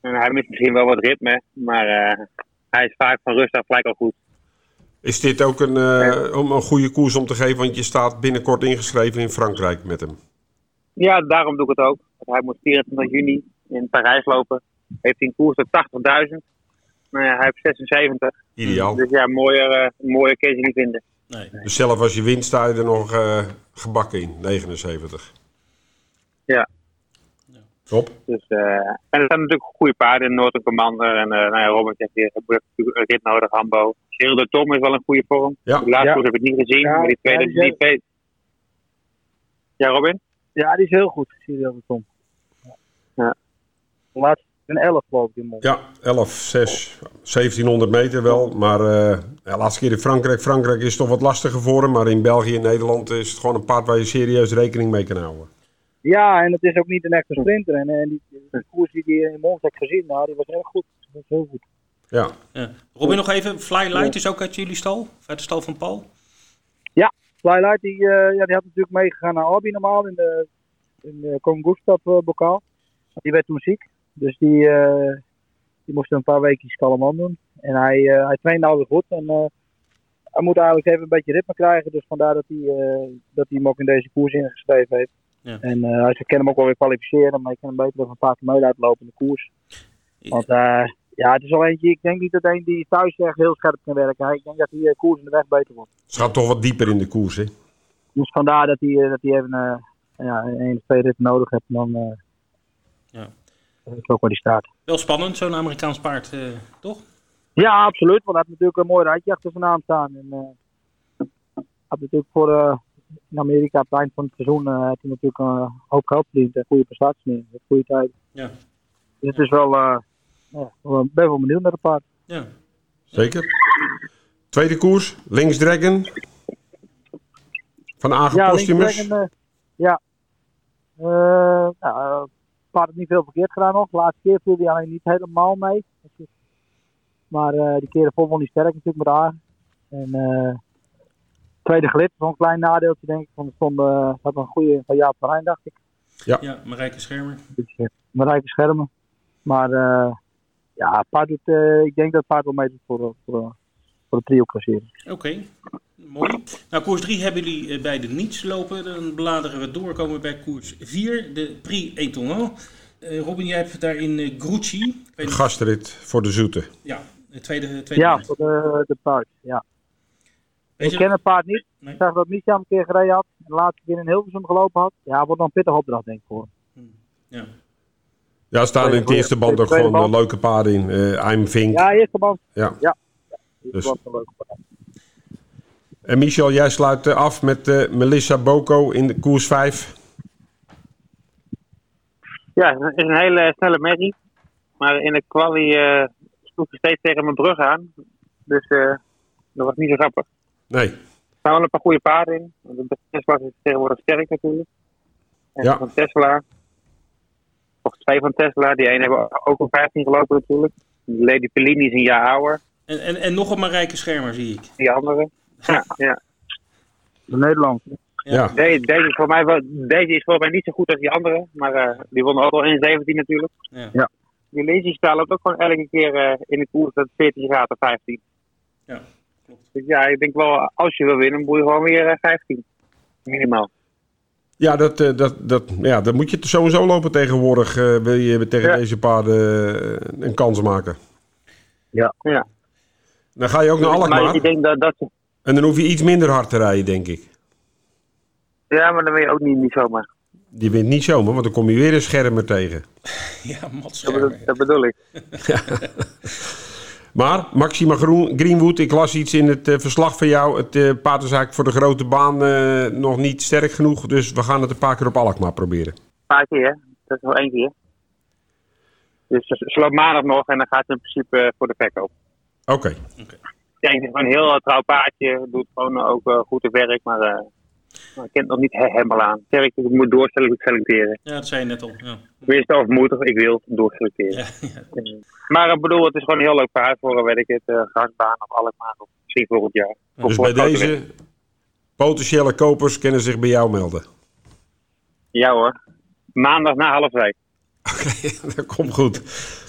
En hij mist misschien wel wat ritme, maar eh, hij is vaak van rust af gelijk al goed. Is dit ook een, eh, om een goede koers om te geven? Want je staat binnenkort ingeschreven in Frankrijk met hem. Ja, daarom doe ik het ook. Hij moet 24 juni in Parijs lopen. Heeft hij een koers tot 80.000. Nou ja, hij heeft 76. Ideaal. Dus ja, mooier, eh mooier kun je niet vinden. nee. Dus zelf als je wint sta je er nog eh, gebakken in, 79. Ja. Top. Dus, eh, en er staan natuurlijk goede paarden in Noord en Commander. En eh nou ja, Robert zegt hier, natuurlijk een rit nodig, Hambo. De Tom is wel een goede vorm. Ja. De laatste Ja. heb ik niet gezien, Ja, maar die tweede... ja, die is die tweede... Ja, Robin? Ja, die is heel goed, de Tom. Ja. Laatst een 11 geloof ik in Mond. Ja, 11, 6, 1700 meter wel. Maar eh ja, laatste keer in Frankrijk. Frankrijk is toch wat lastiger voor hem. Maar in België en Nederland is het gewoon een paard waar je serieus rekening mee kan houden. Ja, en het is ook niet een echte sprinter. En, en die, die koers die hij in Mons heeft gezien, nou, die was heel goed. Dat was heel goed. Ja, Ja. Robin, nog even. Fly Light is ook uit jullie stal? Of uit de stal van Paul? Flylight, die, eh, ja, die had natuurlijk meegegaan naar Albi normaal in de, in de Kong Gustav eh, bokaal. Die werd toen ziek. Dus die, eh, die moest een paar weken Scalaman doen. En hij, eh hij traint nou weer goed. En eh, hij moet eigenlijk even een beetje ritme krijgen. Dus vandaar dat hij, eh, dat hij hem ook in deze koers ingeschreven heeft. Ja. En eh, hij kan hem ook wel weer kwalificeren. Maar je kan hem beter even een paar keer mee laten lopen in de koers. Want eh, ja, het is al eentje. Ik denk niet dat een die thuis echt heel scherp kan werken. Ik denk dat die eh, koers in de weg beter wordt. het gaat toch wat dieper in de koers, hè? Dus vandaar dat hij, dat hij even eh, ja, een of twee ritten nodig heeft. En dan eh Ja. weet ik ook waar die staat. Wel spannend, zo'n Amerikaans paard, eh, toch? Ja, absoluut. Want hij heeft natuurlijk een mooi rijtje achter zijn naam staan. En, eh, had natuurlijk voor eh, in Amerika aan het eind van het seizoen eh heeft hij natuurlijk een hoop geld verdiend en goede prestaties neer, goede tijd. Ja. Dus het is wel, eh ja, wel- ben wel benieuwd naar de paard. Ja. Zeker. Tweede koers, Links Dragon. Van Agen Ja, linksdragon, eh, ja. Eh nou, paard heeft niet veel verkeerd gedaan nog. De laatste keer viel hij alleen niet helemaal mee. Maar eh, die keer ervoor won hij sterk natuurlijk met Agen. En eh tweede gelid, zo'n klein nadeeltje denk ik. Want er stond, eh had een goede van Jaap van Rijn, dacht ik. Ja, Marijke Schermer. Dus, eh, met rijke schermen. Maar eh, ja, het paard doet, eh, ik denk dat het paard wel meedoet voor, voor, voor, voor de trio klassering. Oké, mooi. Nou, koers 3 hebben jullie bij de niets lopen. Dan bladeren we door, komen we bij koers 4, de Prix Étonnant. Eh Robin, jij hebt daarin eh Grucci. Ik weet niet- Gastrit voor de Zoete. Ja, de tweede, tweede Ja, voor de, de paard. Ja. Ik ken het paard niet. Nee. Ik zag dat Misha hem een keer gereden had. En de laatste keer in Hilversum gelopen had. Ja, wordt dan een pittige opdracht denk ik voor. hem. Ja. Ja, er staan in het eerste band ook gewoon band. eh, leuke paarden in. Eh I'm Vink. Ja, eerste band. Ja. Ja. Eerste Dus- band leuke paard. En Michel, jij sluit eh, af met eh, Melissa Boko in de koers 5. Ja, het is een hele snelle merrie. Maar in de quali eh sloeg hij steeds tegen mijn brug aan. Dus eh, dat was niet zo grappig. Nee. Er staan wel een paar goede paarden in. Want De Tesla is tegenwoordig sterk natuurlijk. En Ja. van Tesla. Of twee van Tesla. Die ene hebben ook al 15 gelopen natuurlijk. Lady Pellini is een jaar ouder. En, en, en nog een Marijke Schermer, zie ik. Die andere. Ja, *laughs* ja. De Nederland. Ja. Deze, deze, is voor mij wel, deze is voor mij niet zo goed als die andere. Maar eh, die won ook al in 17 natuurlijk. Ja. Ja. Die Lazy loopt ook gewoon elke keer eh, in de koers dat 14 graden 15. Ja, klopt. Dus ja, ik denk wel, als je wil winnen, moet je gewoon weer eh, 15. Minimaal. Ja, dat, eh, dat, dat, ja, dan moet je sowieso lopen tegenwoordig. eh, wil je tegen Ja. deze paarden eh, een kans maken. Ja. Dan ga je ook naar maar Alkmaar. ik denk dat, dat En dan hoef je iets minder hard te rijden, denk ik. Ja, maar dan ben je ook niet, niet zomaar. Die wint niet zomaar, want dan kom je weer een schermer tegen. *laughs* Ja, Mats Dat Schermer. bedoel, dat bedoel ik. *laughs* *laughs* Maar Maxima Groen, Greenwood, ik las iets in het eh, verslag van jou. Het eh, paard is eigenlijk voor de grote baan eh, nog niet sterk genoeg. Dus we gaan het een paar keer op Alkmaar proberen. Een paar keer, dat is wel één keer. Dus ze loopt maandag nog en dan gaat ze in principe voor de verkoop. Oké. Ja, ik ben gewoon een heel trouw paardje. Doet gewoon ook goed het werk, maar maar ik ken het nog niet he- helemaal aan. Zeg ik, ik moet doorselecteren. Ja, dat zei je net al. Ja. Wees of moet of ik wil doorselecteren. Ja, ja. Maar ik bedoel, het is gewoon een heel leuk paard voor, weet ik het, eh grasbaan of Alkmaar of misschien volgend jaar. Of Dus voor bij deze potentiële kopers kunnen zich bij jou melden. Ja hoor. Maandag na half vijf. *laughs* dat komt goed.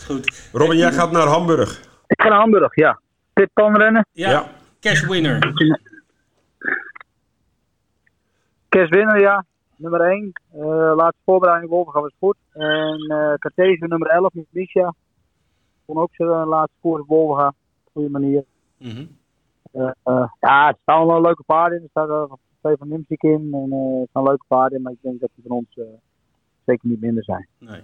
Goed. Robin, jij gaat naar Hamburg. Ik ga naar Hamburg, ja. Pit kan rennen. Ja, Ja. cash winner. *laughs* Kes winnen, ja. Nummer 1. laatste voorbereiding Wolverga was goed. En uh, nummer 11 met Misha. Kon ook zijn uh, laatste koers Wolverga. Op een goede manier. Mhm. Uh, uh, ja, er staan wel leuke paarden in. Er staat twee van Nimsik in. En er staan leuke paarden in. Maar ik denk dat die van ons uh, zeker niet minder zijn. Nee.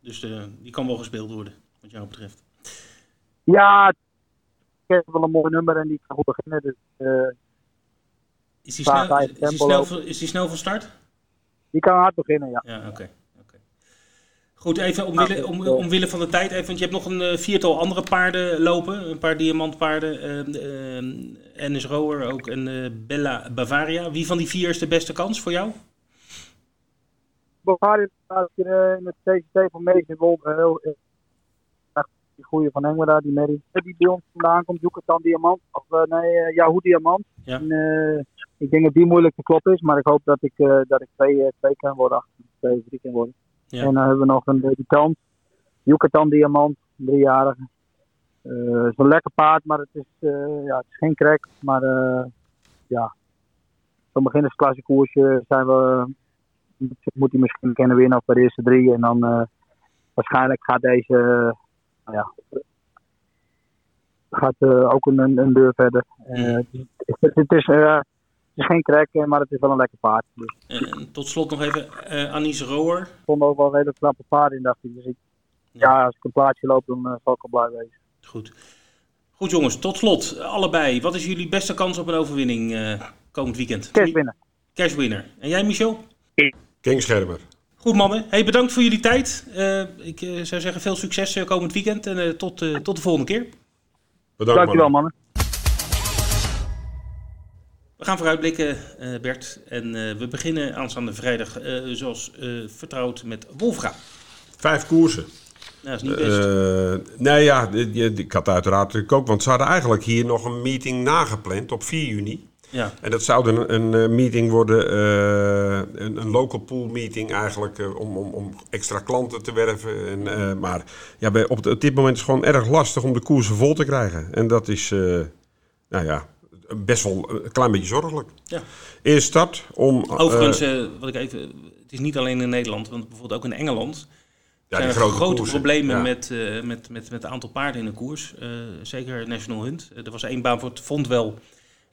Dus uh, die kan wel gespeeld worden, wat jou betreft. Ja, ik heb wel een mooi nummer en die kan goed beginnen. Dus, uh, is, die snel, is, die snel van, is die snel van start? Die kan hard beginnen, ja. Ja, oké. Okay. Okay. Goed, even omwille, om, omwille van de tijd, even, want je hebt nog een uh, viertal andere paarden lopen. Een paar diamantpaarden. Uh, uh, Ennis Rower ook en uh, Bella Bavaria. Wie van die vier is de beste kans voor jou? Bavaria staat in het CCT van Mees heel die goede van Engela, die Mary. Die bij ons vandaan komt, Yucatan Diamant. Of uh, nee, Yahoo Diamant. Ja. En, ik denk dat die moeilijk te kloppen is, maar ik hoop dat ik, uh, dat ik twee, twee kan worden, achter, twee, drie kan worden. Ja. En dan hebben we nog een debutant, Yucatan Diamant, een driejarige. Het is een lekker paard, maar het is, ja, het is geen krek. Maar ja, zo'n beginnersklasse koersje zijn we, moet hij misschien kunnen winnen op de eerste drie. En dan waarschijnlijk gaat deze nou ja, gaat uh, ook een, een, deur verder. Uh, het, het, is, uh, is, geen krek, maar het is wel een lekker paard. Dus. En tot slot nog even Anis Rower. Er stonden ook wel redelijk knappe paarden in, dacht ik. Dus ik, ja. ja. als ik een plaatje loop, dan zal ik wel blij wezen. Goed. Goed jongens, tot slot, allebei. Wat is jullie beste kans op een overwinning komend weekend? Kerstwinnen. Cashwinner. En jij, Michel? Kingschermer. Goed mannen. Hey, bedankt voor jullie tijd. Eh, ik eh, zou zeggen veel succes eh, komend weekend en eh, tot, eh, tot de volgende keer. Bedankt, Dankjewel, mannen. mannen. We gaan vooruitblikken, eh, Bert. En eh, we beginnen aanstaande vrijdag, eh, zoals vertrouwd, met Wolfga. Vijf koersen. Nou, dat is niet best. Nee, ja, ik had uiteraard natuurlijk ook, want ze hadden eigenlijk hier nog een meeting nagepland op 4 juni. ja. En dat zou een, een meeting worden, een, een local pool meeting eigenlijk, om, om, om extra klanten te werven. En, maar ja, bij, op, op dit moment is het gewoon erg lastig om de koersen vol te krijgen. En dat is, nou ja, best wel een klein beetje zorgelijk. Ja. Eerst start om... eh, Overigens, eh, wat ik even, het is niet alleen in Nederland, want bijvoorbeeld ook in Engeland ja, zijn die er grote, problemen Ja. met, eh, met, met, met het aantal paarden in een koers. Eh, zeker National Hunt. Eh, er was één baan voor het vond wel.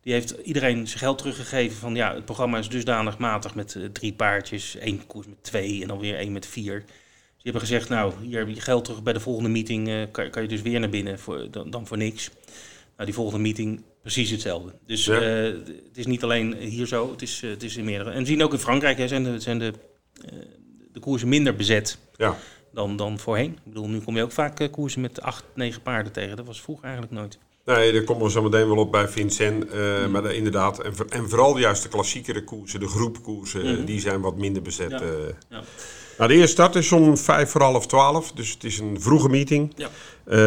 Die heeft iedereen zijn geld teruggegeven van ja, het programma is dusdanig matig met eh, drie paardjes. één koers met twee en dan weer één met vier. Dus die hebben gezegd, nou, hier heb je geld terug bij de volgende meeting. eh, kan, kan je dus weer naar binnen voor, dan, dan voor niks. Nou, die volgende meeting precies hetzelfde. Dus Ja. eh, het is niet alleen hier zo, het is, eh, het is in meerdere. En we zien ook in Frankrijk hè, zijn, de, zijn de, eh, de koersen minder bezet Ja. dan, dan voorheen. Ik bedoel, nu kom je ook vaak koersen met acht, negen paarden tegen. Dat was vroeger eigenlijk nooit. Nee, daar komen we zo meteen wel op bij Vincent. eh, Maar de- inderdaad, en, en vooral juist de klassiekere koersen, de groepkoersen, Mhm. die zijn wat minder bezet. Ja. Ja. Nou, de eerste start is om vijf voor half twaalf, dus het is een vroege meeting. Ja. Eh,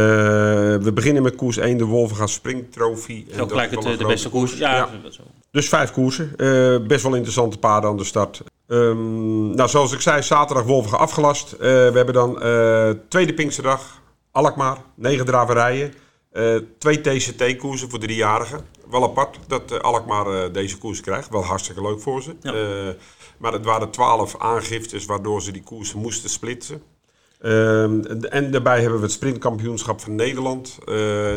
we beginnen met koers 1, de Wolvenga Spring Trophy. Dat gelijk het, eh, de beste koers. Ja, zo. Dus vijf koersen. Eh, best wel interessante paarden aan de start. Ehm, nou, zoals ik zei, zaterdag Wolvenga afgelast. We hebben dan tweede Pinksterdag, Alkmaar, negen draverijen. Twee TCT-koersen voor driejarigen. Wel apart dat eh, Alkmaar eh, deze koers krijgt. Wel hartstikke leuk voor ze. Ja. Eh, maar het waren twaalf aangiftes waardoor ze die koersen moesten splitsen. Ehm, en daarbij hebben we het sprintkampioenschap van Nederland.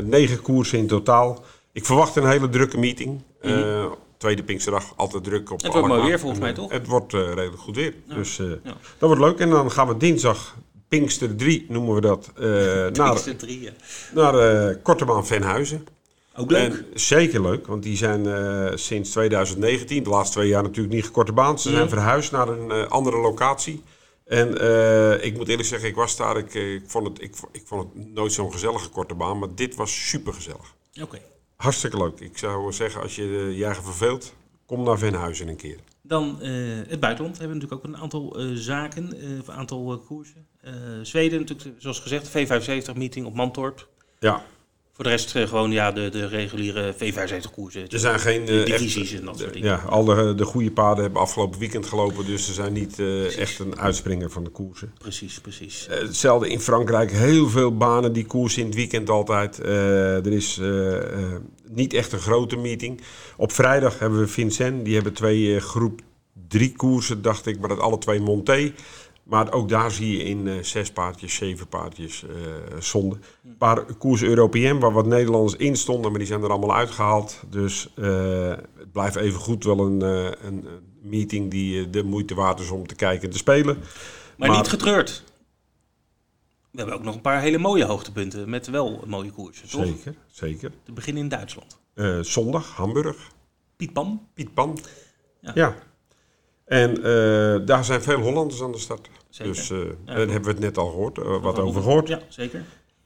Negen koersen in totaal. Ik verwacht een hele drukke meeting. Eh, tweede Pinksterdag altijd druk op Het wordt mooi weer volgens En, mij, toch? Het wordt redelijk goed weer. Dus Ja. dat wordt leuk. En dan gaan we dinsdag, Pinkster 3 noemen we dat, eh, *laughs* naar, Pinkster drie, ja. naar Kortebaan Venhuizen. Ook leuk. En zeker leuk, want die zijn eh, sinds 2019, de laatste twee jaar natuurlijk niet gekorte baan. Ze zijn verhuisd naar een eh, andere locatie. En eh, ik moet eerlijk zeggen, ik was daar, ik, ik, vond, het, ik, ik vond het nooit zo'n gezellige korte baan, maar dit was super gezellig. Oké. Hartstikke leuk. Ik zou zeggen, als je je eigen verveelt, kom naar Venhuizen een keer. Dan het buitenland. We hebben natuurlijk ook een aantal zaken, een aantal koersen. Zweden natuurlijk, zoals gezegd, V75-meeting op Mantorp. Ja, Voor de rest eh, gewoon ja, de, de reguliere V75-koersen. er zijn geen... Eh, divisies echt- en dat soort dingen. Ja, al de, de goede paarden hebben afgelopen weekend gelopen, dus ze zijn niet eh, echt een uitspringer van de koersen. Precies, precies. Hetzelfde in Frankrijk. Heel veel banen die koersen in het weekend altijd. Er is niet echt een grote meeting. Op vrijdag hebben we Vincent. Die hebben twee groep drie koersen, dacht ik. Maar dat alle twee Monté. Maar ook daar zie je in eh, zes paardjes, zeven paardjes eh zonde. Een paar koersen Européen waar wat Nederlanders in stonden. Maar die zijn er allemaal uitgehaald. Dus eh, het blijft even goed wel een, een, meeting die de moeite waard is om te kijken en te spelen. Maar, Maar- niet getreurd. We hebben ook nog een paar hele mooie hoogtepunten met wel mooie koersen, toch? Zeker, zeker. Te beginnen in Duitsland. Zondag, Hamburg, Piet Pan, Piet Pan. Ja. Ja. En eh, daar zijn veel Hollanders aan de start. Zeker. Dus eh, Ja, daar hebben we het net al gehoord, eh, wat over Ja, gehoord. zeker.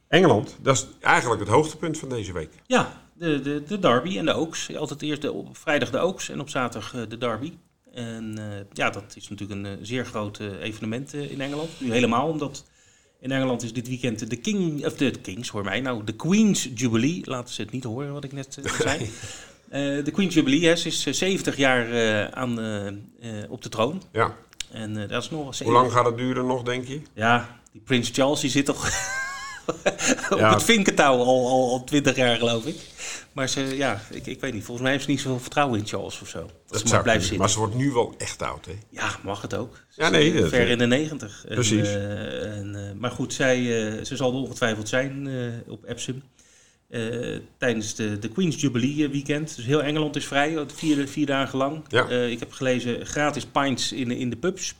Engeland, dat is eigenlijk het hoogtepunt van deze week. Ja, de, de, de derby en de Oaks. Altijd eerst de, op vrijdag de Oaks en op zaterdag de derby. En ja, dat is natuurlijk een zeer groot evenement in Engeland. Nu helemaal, omdat in Engeland is dit weekend de King, of de Kings, hoor mij nou, de Queen's Jubilee. Laten ze het niet horen wat ik net zei. *laughs* Eh, de Queen's Jubilee, hè, ze is eh, 70 jaar eh, aan, eh, eh, op de troon. Ja. En dat is nog Hoe lang gaat het duren nog, denk je? Ja, die Prins Charles die zit toch *laughs* op Ja. het vinkentouw al, al, al 20 jaar, geloof ik. Maar ze, ja, ik, ik weet niet. Volgens mij heeft ze niet zoveel vertrouwen in Charles of zo. Dat, ze maar blijft zitten. Maar ze wordt nu wel echt oud, hè? Ja, mag het ook. Ze Ja, nee, dat- ver in de 90. En, Precies. en, maar goed, zij, ze zal er ongetwijfeld zijn op Epsom. Eh, tijdens de, de Queen's Jubilee weekend. Dus heel Engeland is vrij, vier, vier dagen lang. Ja. Eh, ik heb gelezen gratis pints in, de- in de pubs.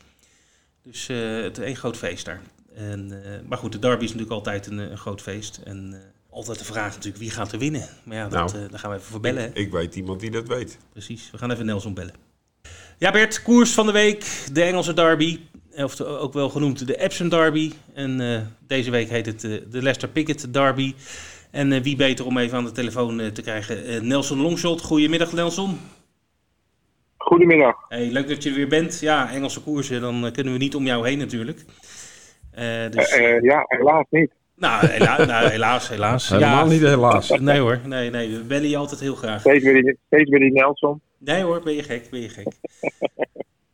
Dus eh, het is één groot feest daar. En, maar goed, de derby is natuurlijk altijd een, een groot feest. En altijd de vraag natuurlijk, wie gaat er winnen? Maar ja, dat, Nou. daar gaan we even voor bellen. Ik weet iemand die dat weet. Precies, we gaan even Nelson bellen. Ja Bert, koers van de week, de Engelse derby. Of de- ook wel genoemd de Epsom derby. En deze week heet het de Leicester Pickett derby. En eh, wie beter om even aan de telefoon eh, te krijgen? Eh, Nelson Longshot. Goedemiddag Nelson. Goedemiddag. Hey, leuk dat je er weer bent. Ja, Engelse koersen, dan kunnen we niet om jou heen natuurlijk. Eh, dus, ja, helaas niet. nou, hela- *laughs* nou, helaas, helaas. Helemaal ja, niet helaas. Nee hoor, nee, nee, we bellen je altijd heel graag. Steeds weer die, steeds weer die Nelson. Nee hoor, ben je gek, ben je gek.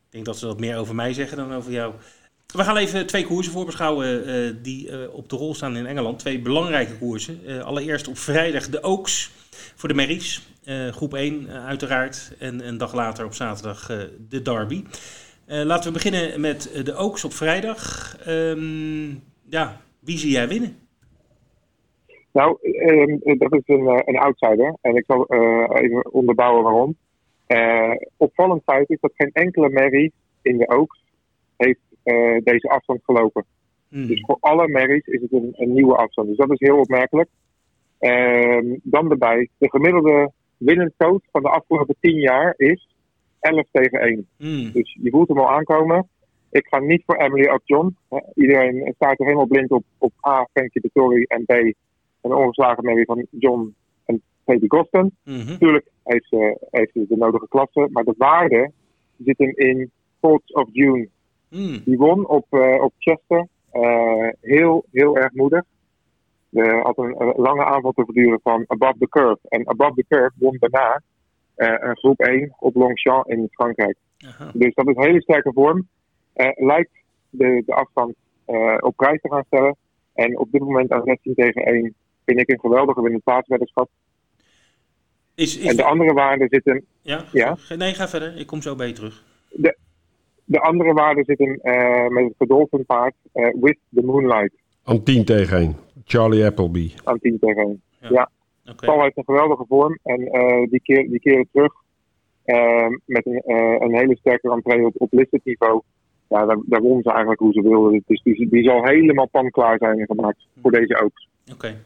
Ik denk dat ze dat meer over mij zeggen dan over jou. We gaan even twee koersen voorbeschouwen eh, die eh, op de rol staan in Engeland. Twee belangrijke koersen. Eh, allereerst op vrijdag de Oaks voor de Merries. Groep 1 eh, uiteraard. En een dag later op zaterdag de Derby. Laten we beginnen met de Oaks op vrijdag. Ehm, ja, wie zie jij winnen? Nou, ehm, dat is een, een outsider. En ik zal even onderbouwen waarom. Opvallend feit is dat geen enkele merrie in de Oaks heeft eh, deze afstand gelopen. Hmm. Dus voor alle merries is het een, een nieuwe afstand. Dus dat is heel opmerkelijk. Ehm, dan erbij, de gemiddelde winnendtoot van de afgelopen 10 jaar is 11 tegen 1. Hmm. Dus je voelt hem al aankomen. Ik ga niet voor Emily of John. Iedereen staat er helemaal blind op, op A, Frankie Dettori en B, een ongeslagen merrie van John en Katie Goston. Natuurlijk heeft ze, heeft ze de nodige klasse, maar de waarde zit hem in Thoughts of June. Hmm. Die won op, eh, op Chester. Eh, heel, heel erg moedig. De, had een lange aanval te verduren van Above the Curve. En Above the Curve won daarna eh, een groep 1 op Longchamp in Frankrijk. Aha. Dus dat is een hele sterke vorm. Lijkt de, de afstand op prijs te gaan stellen. En op dit moment aan 16 tegen 1 vind ik een geweldige winnend plaatsweddenschap. Is, is En de andere waarde zit hem, ja? Ja. Nee, ga verder. Ik kom zo bij je terug. de andere waarde zit hem eh, met het Godolphin paard eh, With the Moonlight Aan 10 tegen 1. Charlie Appleby. aan 10 tegen 1. Oké. Paul heeft een geweldige vorm en eh, die, keer, die keren terug eh, met een, een hele sterke rentree op, op listed niveau. Ja, daar, daar won ze eigenlijk hoe ze wilde. Dus die, die zal helemaal panklaar zijn gemaakt voor deze ook. Oké.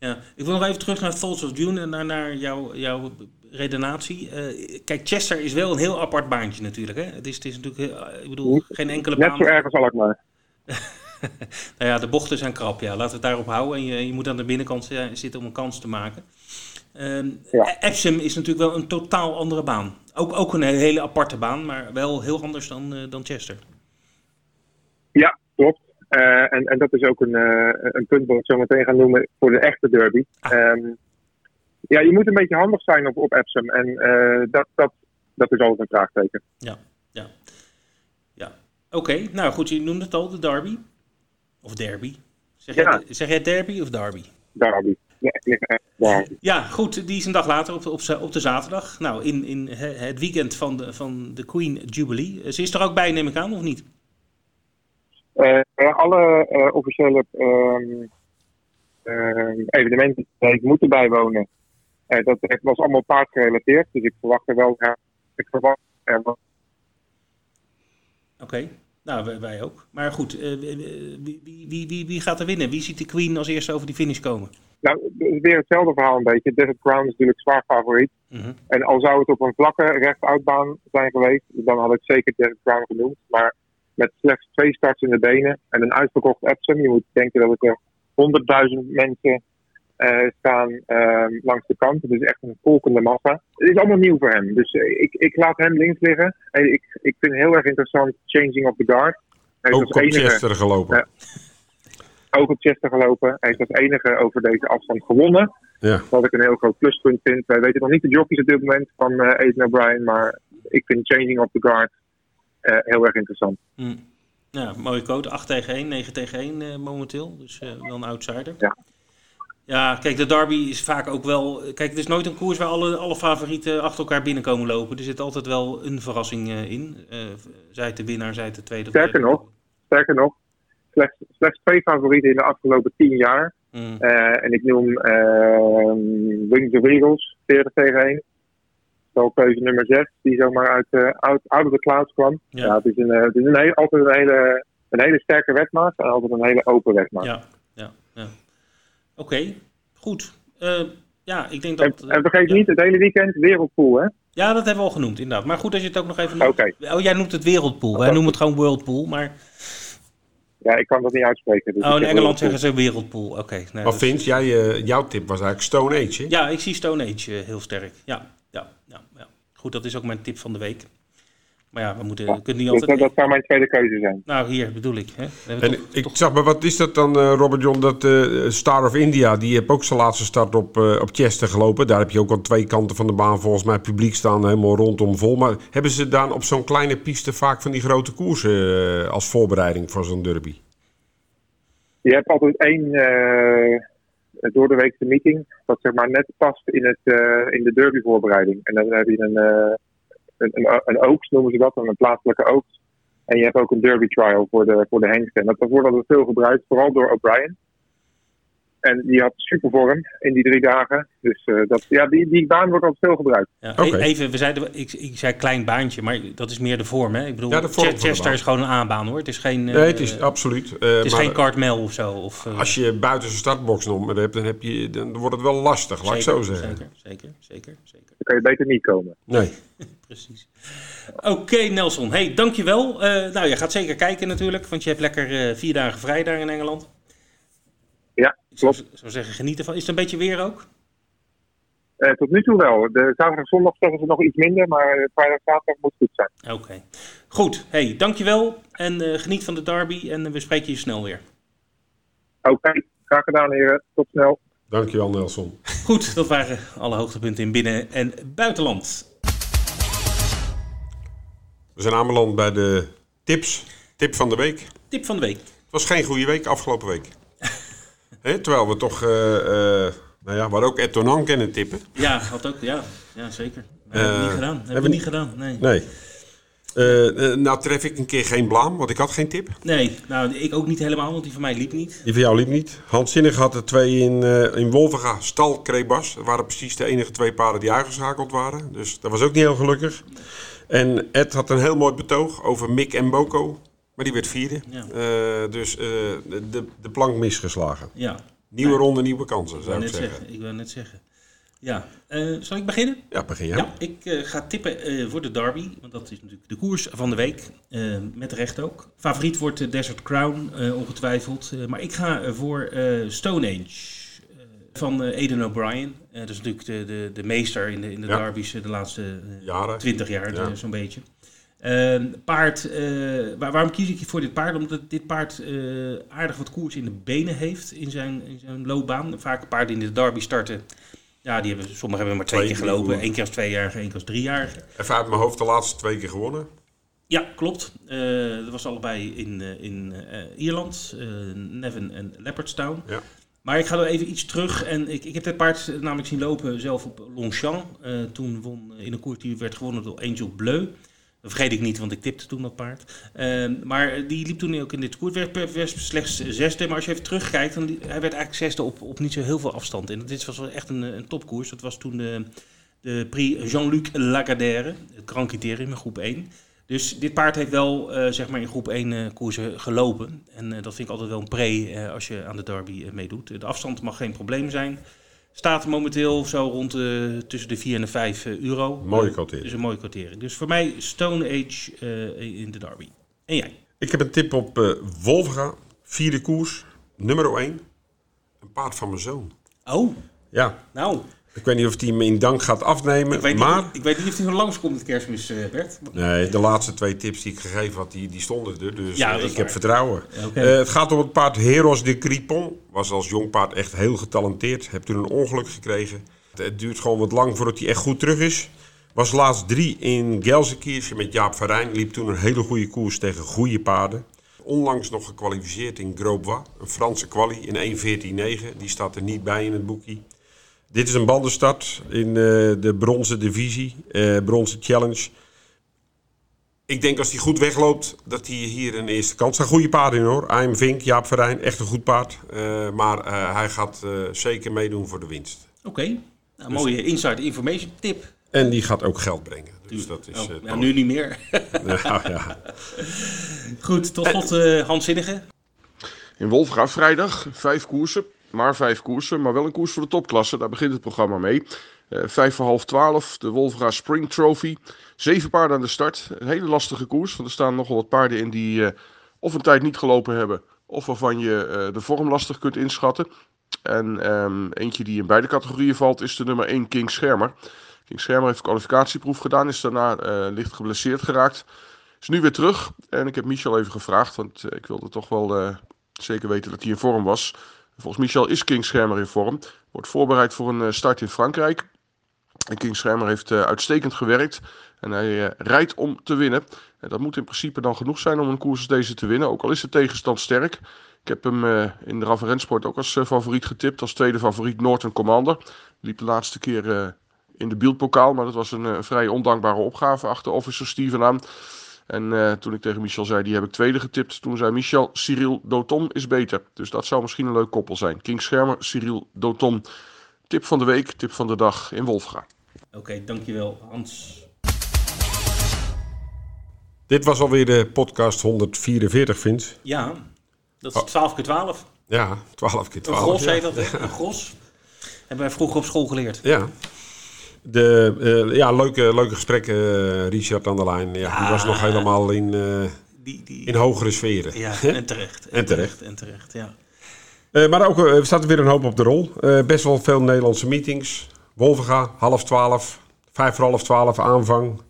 Ja, ik wil nog even terug naar Thoughts of June en naar, naar jouw, jouw redenatie. Eh, kijk, Chester is wel een heel apart baantje natuurlijk. Hè? Het, is, het is natuurlijk, heel- ik bedoel, geen enkele Net baan. zo erg als Alkmaar. *laughs* nou ja, de bochten zijn krap, ja. Laten we het daarop houden. En je, je moet aan de binnenkant zi- zitten om een kans te maken. Ehm Ja. Epsom is natuurlijk wel een totaal andere baan. Ook, ook een hele aparte baan, maar wel heel anders dan, eh, dan Chester. Ja, Eh, en, en dat is ook een, eh, een punt wat ik zo meteen ga noemen voor de echte derby. Ah. Ehm, ja, je moet een beetje handig zijn op, op Epsom. En eh, dat, dat, dat is altijd een vraagteken. Ja, ja. ja. Oké, nou goed, je noemde het al, de derby. Of derby. Zeg, Ja. jij, zeg jij derby of derby? Derby. Ja. Ja, goed, die is een dag later op, op, op de zaterdag. Nou, in, in he- het weekend van de, van de Queen Jubilee. Ze is er ook bij, neem ik aan, of niet? Eh, eh, alle eh, officiële ehm, ehm, evenementen die ik moeten bijwonen, dat was allemaal paardgerelateerd. Dus ik verwacht er wel. ik verwacht er wel. Oké, nou, wij, ook. Maar goed, wie, wie, wie, wie, gaat er winnen? Wie ziet de Queen als eerste over die finish komen? Nou, weer hetzelfde verhaal een beetje. Desert Crown is natuurlijk zwaar favoriet. Mhm. En al zou het op een vlakke rechtuitbaan zijn geweest, dan had ik zeker Desert Crown genoemd. Maar met slechts twee starts in de benen en een uitverkocht Epsom, je moet denken dat er 100.000 mensen eh, staan ehm, langs de kant. Het is echt een volkende massa. Het is allemaal nieuw voor hem. Dus eh, ik, ik laat hem links liggen. En ik, ik vind heel erg interessant Changing of the Guard. Hij Ook op enige- Chester gelopen. Ook op Chester gelopen. Hij is als enige over deze afstand gewonnen. Ja. Wat ik een heel groot pluspunt vind. Wij weten nog niet de jockeys op dit moment van eh Aiden O'Brien. Maar ik vind Changing of the Guard heel erg interessant. Hm. Ja, mooie code. 8 tegen 1, 9 tegen 1 eh, momenteel. Dus eh, wel een outsider. Ja. Ja, kijk, de derby is vaak ook wel... Kijk, het is nooit een koers waar alle, alle favorieten achter elkaar binnenkomen lopen. Er zit altijd wel een verrassing eh, in. Eh, zij de winnaar, zij de tweede. Sterker nog. Sterker nog, slechts, slechts twee favorieten in de afgelopen tien jaar. Eh, en ik noem eh Wings of Eagles, 40 tegen 1. Stalkeuze nummer 6, die zomaar uit, eh out of the clouds kwam. Ja. Ja. het is, een, eh, het is een heel, altijd een hele, een hele sterke wedmaat en altijd een hele open wedmaat. Ja, ja, ja. Oké, Goed. Eh, ja, ik denk En, dat... en vergeet ja. niet, het hele weekend wereldpool, hè? Ja, dat hebben we al genoemd, inderdaad. Maar goed dat je het ook nog even noemt. Oké. Oh, jij noemt het wereldpool. Wij noemen het gewoon worldpool. Maar Ja, ik kan dat niet uitspreken. dus oh, in Engeland zeggen ze wereldpool. Oké. nee, Maar dat- Vince, jij, eh, jouw tip was eigenlijk Stone Age, hè? Ja, ik zie Stone Age heel sterk. Ja. Goed, dat is ook mijn tip van de week. Maar ja, we moeten, we kunnen niet Dus altijd... dat, dat zou mijn tweede keuze zijn. Nou, hier bedoel ik. Hè. We hebben En toch- ik toch- zag, maar wat is dat dan, eh, Robert John? Dat eh, Star of India, die heeft ook zijn laatste start op, eh op Chester gelopen. Daar heb je ook aan twee kanten van de baan volgens mij publiek staan, helemaal rondom vol. Maar hebben ze dan op zo'n kleine piste vaak van die grote koersen eh, als voorbereiding voor zo'n derby? Je hebt altijd één eh, door de weekse meeting, dat zeg maar net past in, het, eh, in de derbyvoorbereiding. En dan heb je een, eh een, een, een noemen ze dat, een plaatselijke oogst. En je hebt ook een derby trial voor de, voor de hengsten. En dat wordt altijd veel gebruikt, vooral door O'Brien. En die had super vorm in die drie dagen. Dus eh, dat, ja, die, die baan wordt altijd veel gebruikt. Ja, Oké. e- Even, we zeiden, ik, ik zei klein baantje, maar dat is meer de vorm. Hè? Ik bedoel, Ja, de vorm Ch- van de Chester is gewoon een A-baan hoor. Het is geen, eh, Nee, het is absoluut. eh, het is maar geen Cartmel of zo. Of, eh, als je buiten zijn startboxnummer hebt, dan, heb je, dan wordt het wel lastig, laat ik zo zeggen. Zeker, zeker, zeker, zeker. Dan kan je beter niet komen. Nee. *laughs* Precies. Oké, Nelson. Hey, dankjewel. Eh nou, je gaat zeker kijken natuurlijk, want je hebt lekker eh, vier dagen vrij daar in Engeland. Ik zou, zou zeggen, genieten van. Is het een beetje weer ook? Eh, tot nu toe wel. De zaterdag zondag zeggen ze nog iets minder, maar vrijdag zaterdag moet goed zijn. Oké. Goed. Hey, dankjewel. En eh, geniet van de derby en eh, we spreken je snel weer. Oké, graag gedaan heren. Tot snel. Dankjewel, Nelson. Goed, dat waren alle hoogtepunten in binnen- en buitenland. We zijn aanbeland bij de tips. Tip van de week. Tip van de week. Het was geen goede week afgelopen week. Terwijl we toch, eh eh nou ja, waar ook Etonan kennen tippen. Ja, had ook. Ja, ja zeker. We hebben het Eh, niet gedaan. Hebben we we- niet gedaan. Nee. Nee. Nou tref ik een keer geen blaam, want ik had geen tip. Nee, nou, ik ook niet helemaal, want die van mij liep niet. Die van jou liep niet. Hans Zinnig had er twee in, eh in Wolvenga, Stal, Krebas. Dat waren precies de enige twee paarden die uitgeschakeld waren. Dus dat was ook niet heel gelukkig. En Ed had een heel mooi betoog over Mick en Boko. Maar die werd vierde. Ja. Eh, dus eh, de, de plank misgeslagen. Ja, Nieuwe ronde, nieuwe kansen, ik zou ik net zeggen. zeggen. Ik wou net zeggen. Ja, eh, zal ik beginnen? Ja, begin jij. Ja, ik ga tippen voor de derby, want dat is natuurlijk de koers van de week. met recht ook. Favoriet wordt de Desert Crown, ongetwijfeld. Maar ik ga voor Stone Age van Aidan O'Brien. Dat is natuurlijk de, de, de meester in de, in de Ja. derbies de laatste. 20 jaar, Ja. zo'n beetje. Ehm, paard, eh, waar- waarom kies ik voor dit paard? Omdat dit paard eh, aardig wat koers in de benen heeft in zijn, in zijn loopbaan. Vaak paarden in de derby starten. Ja, die hebben, sommigen hebben maar twee Twee keer gelopen. Eén keer als tweejarige, één keer als driejarige. Even uit mijn hoofd de laatste twee keer gewonnen. Ja, klopt. Eh, dat was allebei in, in Ierland. Nevin en Leopardstown. Ja. Maar ik ga er even iets terug. En ik, ik heb dit paard namelijk zien lopen zelf op Longchamp. Toen won in een koers die werd gewonnen door Angel Bleu. Dat vergeet ik niet, want ik tipte toen dat paard. Eh, maar die liep toen ook in dit koers. Werd, werd slechts zesde. Maar als je even terugkijkt, dan, hij werd eigenlijk zesde op, op niet zo heel veel afstand. En dit was echt een, een topkoers. Dat was toen de, de Prix Jean-Luc Lagardère. Het Grand Criterium in groep 1. Dus dit paard heeft wel eh, zeg maar in groep 1 eh, koersen gelopen. En eh, dat vind ik altijd wel een pre als je aan de derby meedoet. De afstand mag geen probleem zijn. Staat momenteel zo rond eh, tussen de 4 en de 5 eh, euro. Mooie Eh, quotering. Dus een mooie quotering. Dus voor mij Stone Age in de derby. En jij? Ik heb een tip op Wolvenga. Vierde koers. Nummer 1. Een paard van mijn zoon. Oh, Ja, nou. Ik weet niet of hij hem in dank gaat afnemen. Ik weet, maar niet, ik weet niet of hij nog langskomt met kerstmis, eh, Bert. Nee, de laatste twee tips die ik gegeven had, die, die stonden er. Dus Ja, eh, ik heb vertrouwen. Eh, het gaat om het paard Heros de Cripon. Was als jong paard echt heel getalenteerd. Heb toen een ongeluk gekregen. Het, duurt gewoon wat lang voordat hij echt goed terug is. Was laatst drie in Gelsenkirchen met Jaap Verijn. Liep toen een hele goede koers tegen goede paarden. Onlangs nog gekwalificeerd in Grosbois. Een Franse quali in 1.14.9. Die staat er niet bij in het boekje. Dit is een bandenstart in eh, de bronzen divisie. eh bronzen challenge. Ik denk als hij goed wegloopt, dat hij hier een eerste kans. Er zijn goede paarden in hoor. I'm Vink, Jaap Verijn, echt een goed paard. Eh, maar eh, hij gaat eh, zeker meedoen voor de winst. Oké. Nou, Dus- mooie inside information tip. En die gaat ook geld brengen. Dus dat is... Oh, eh, ja, nu niet meer. *laughs* ja, ja. Goed, tot slot eh Hans Zinnige. In Wolfga vrijdag, vijf koersen. Maar vijf koersen, maar wel een koers voor de topklasse. Daar begint het programma mee. Uh, vijf voor half twaalf, de Wolfga Spring Trophy. Zeven paarden aan de start. Een hele lastige koers, want er staan nogal wat paarden in die uh, of een tijd niet gelopen hebben... of waarvan je uh, de vorm lastig kunt inschatten. En um, eentje die in beide categorieën valt is de nummer 1 King Schermer. King Schermer heeft kwalificatieproef gedaan, is daarna licht geblesseerd geraakt... Is nu weer terug en ik heb Michel even gevraagd, want ik wilde toch wel zeker weten dat hij in vorm was. Volgens Michel is King Schermer in vorm. Wordt voorbereid voor een start in Frankrijk. En King Schermer heeft uh, uitstekend gewerkt. En hij uh, rijdt om te winnen. En dat moet in principe dan genoeg zijn om een koers als deze te winnen. Ook al is de tegenstand sterk. Ik heb hem in de RAF Rensport ook als favoriet getipt. Als tweede favoriet Norton Commander. Liep de laatste keer in de Bieldpokaal. Maar dat was een, een vrij ondankbare opgave achter officer Steven aan. En uh, toen ik tegen Michel zei, die heb ik tweede getipt. Toen zei Michel, Cyril Doton is beter. Dus dat zou misschien een leuk koppel zijn. King Schermer, Cyril Doton. Tip van de week, tip van de dag in Wolfga. Oké, okay, dankjewel Hans. Dit was alweer de podcast 144, Vince. Ja, dat is 12 keer 12. Ja, 12 keer 12. Een gros ja. heet dat, hè? Een *laughs* gros. Hebben wij vroeger op school geleerd. Ja. De, uh, ja, leuke, leuke gesprekken, uh, Richard aan de lijn. Ja, ja, die was nog helemaal in, uh, die, die, in hogere sferen. Ja, *laughs* en terecht. en terecht. En terecht, ja. maar ook, er staat er weer een hoop op de rol. best wel veel Nederlandse meetings. Wolvenga, half twaalf. Vijf voor half twaalf, aanvang.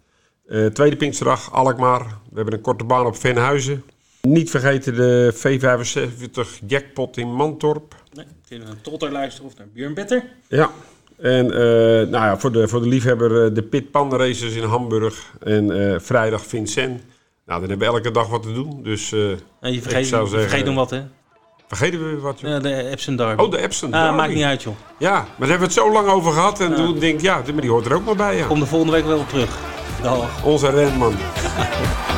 tweede Pinksterdag, Alkmaar. We hebben een korte baan op Venhuizen. Niet vergeten de V75 jackpot in Mantorp. Nee, kunnen we een Totter luisteren of naar Björn Better. Ja, en uh, nou ja, voor, de, voor de liefhebber uh, de Pit Panda Races in Hamburg. En uh, vrijdag Vincent. Nou, dan hebben we elke dag wat te doen. Dus en je vergeet, zou zeggen, vergeet nog wat, hè? Vergeten we wat? Ja, de Epson Derby. Oh, de Epson ah, Maakt niet uit, joh. Ja, maar daar hebben we het zo lang over gehad. En ja. toen denk ik, ja, maar die hoort er ook maar bij. Ja. Kom de volgende week wel op terug. Dag. Onze renman. *laughs*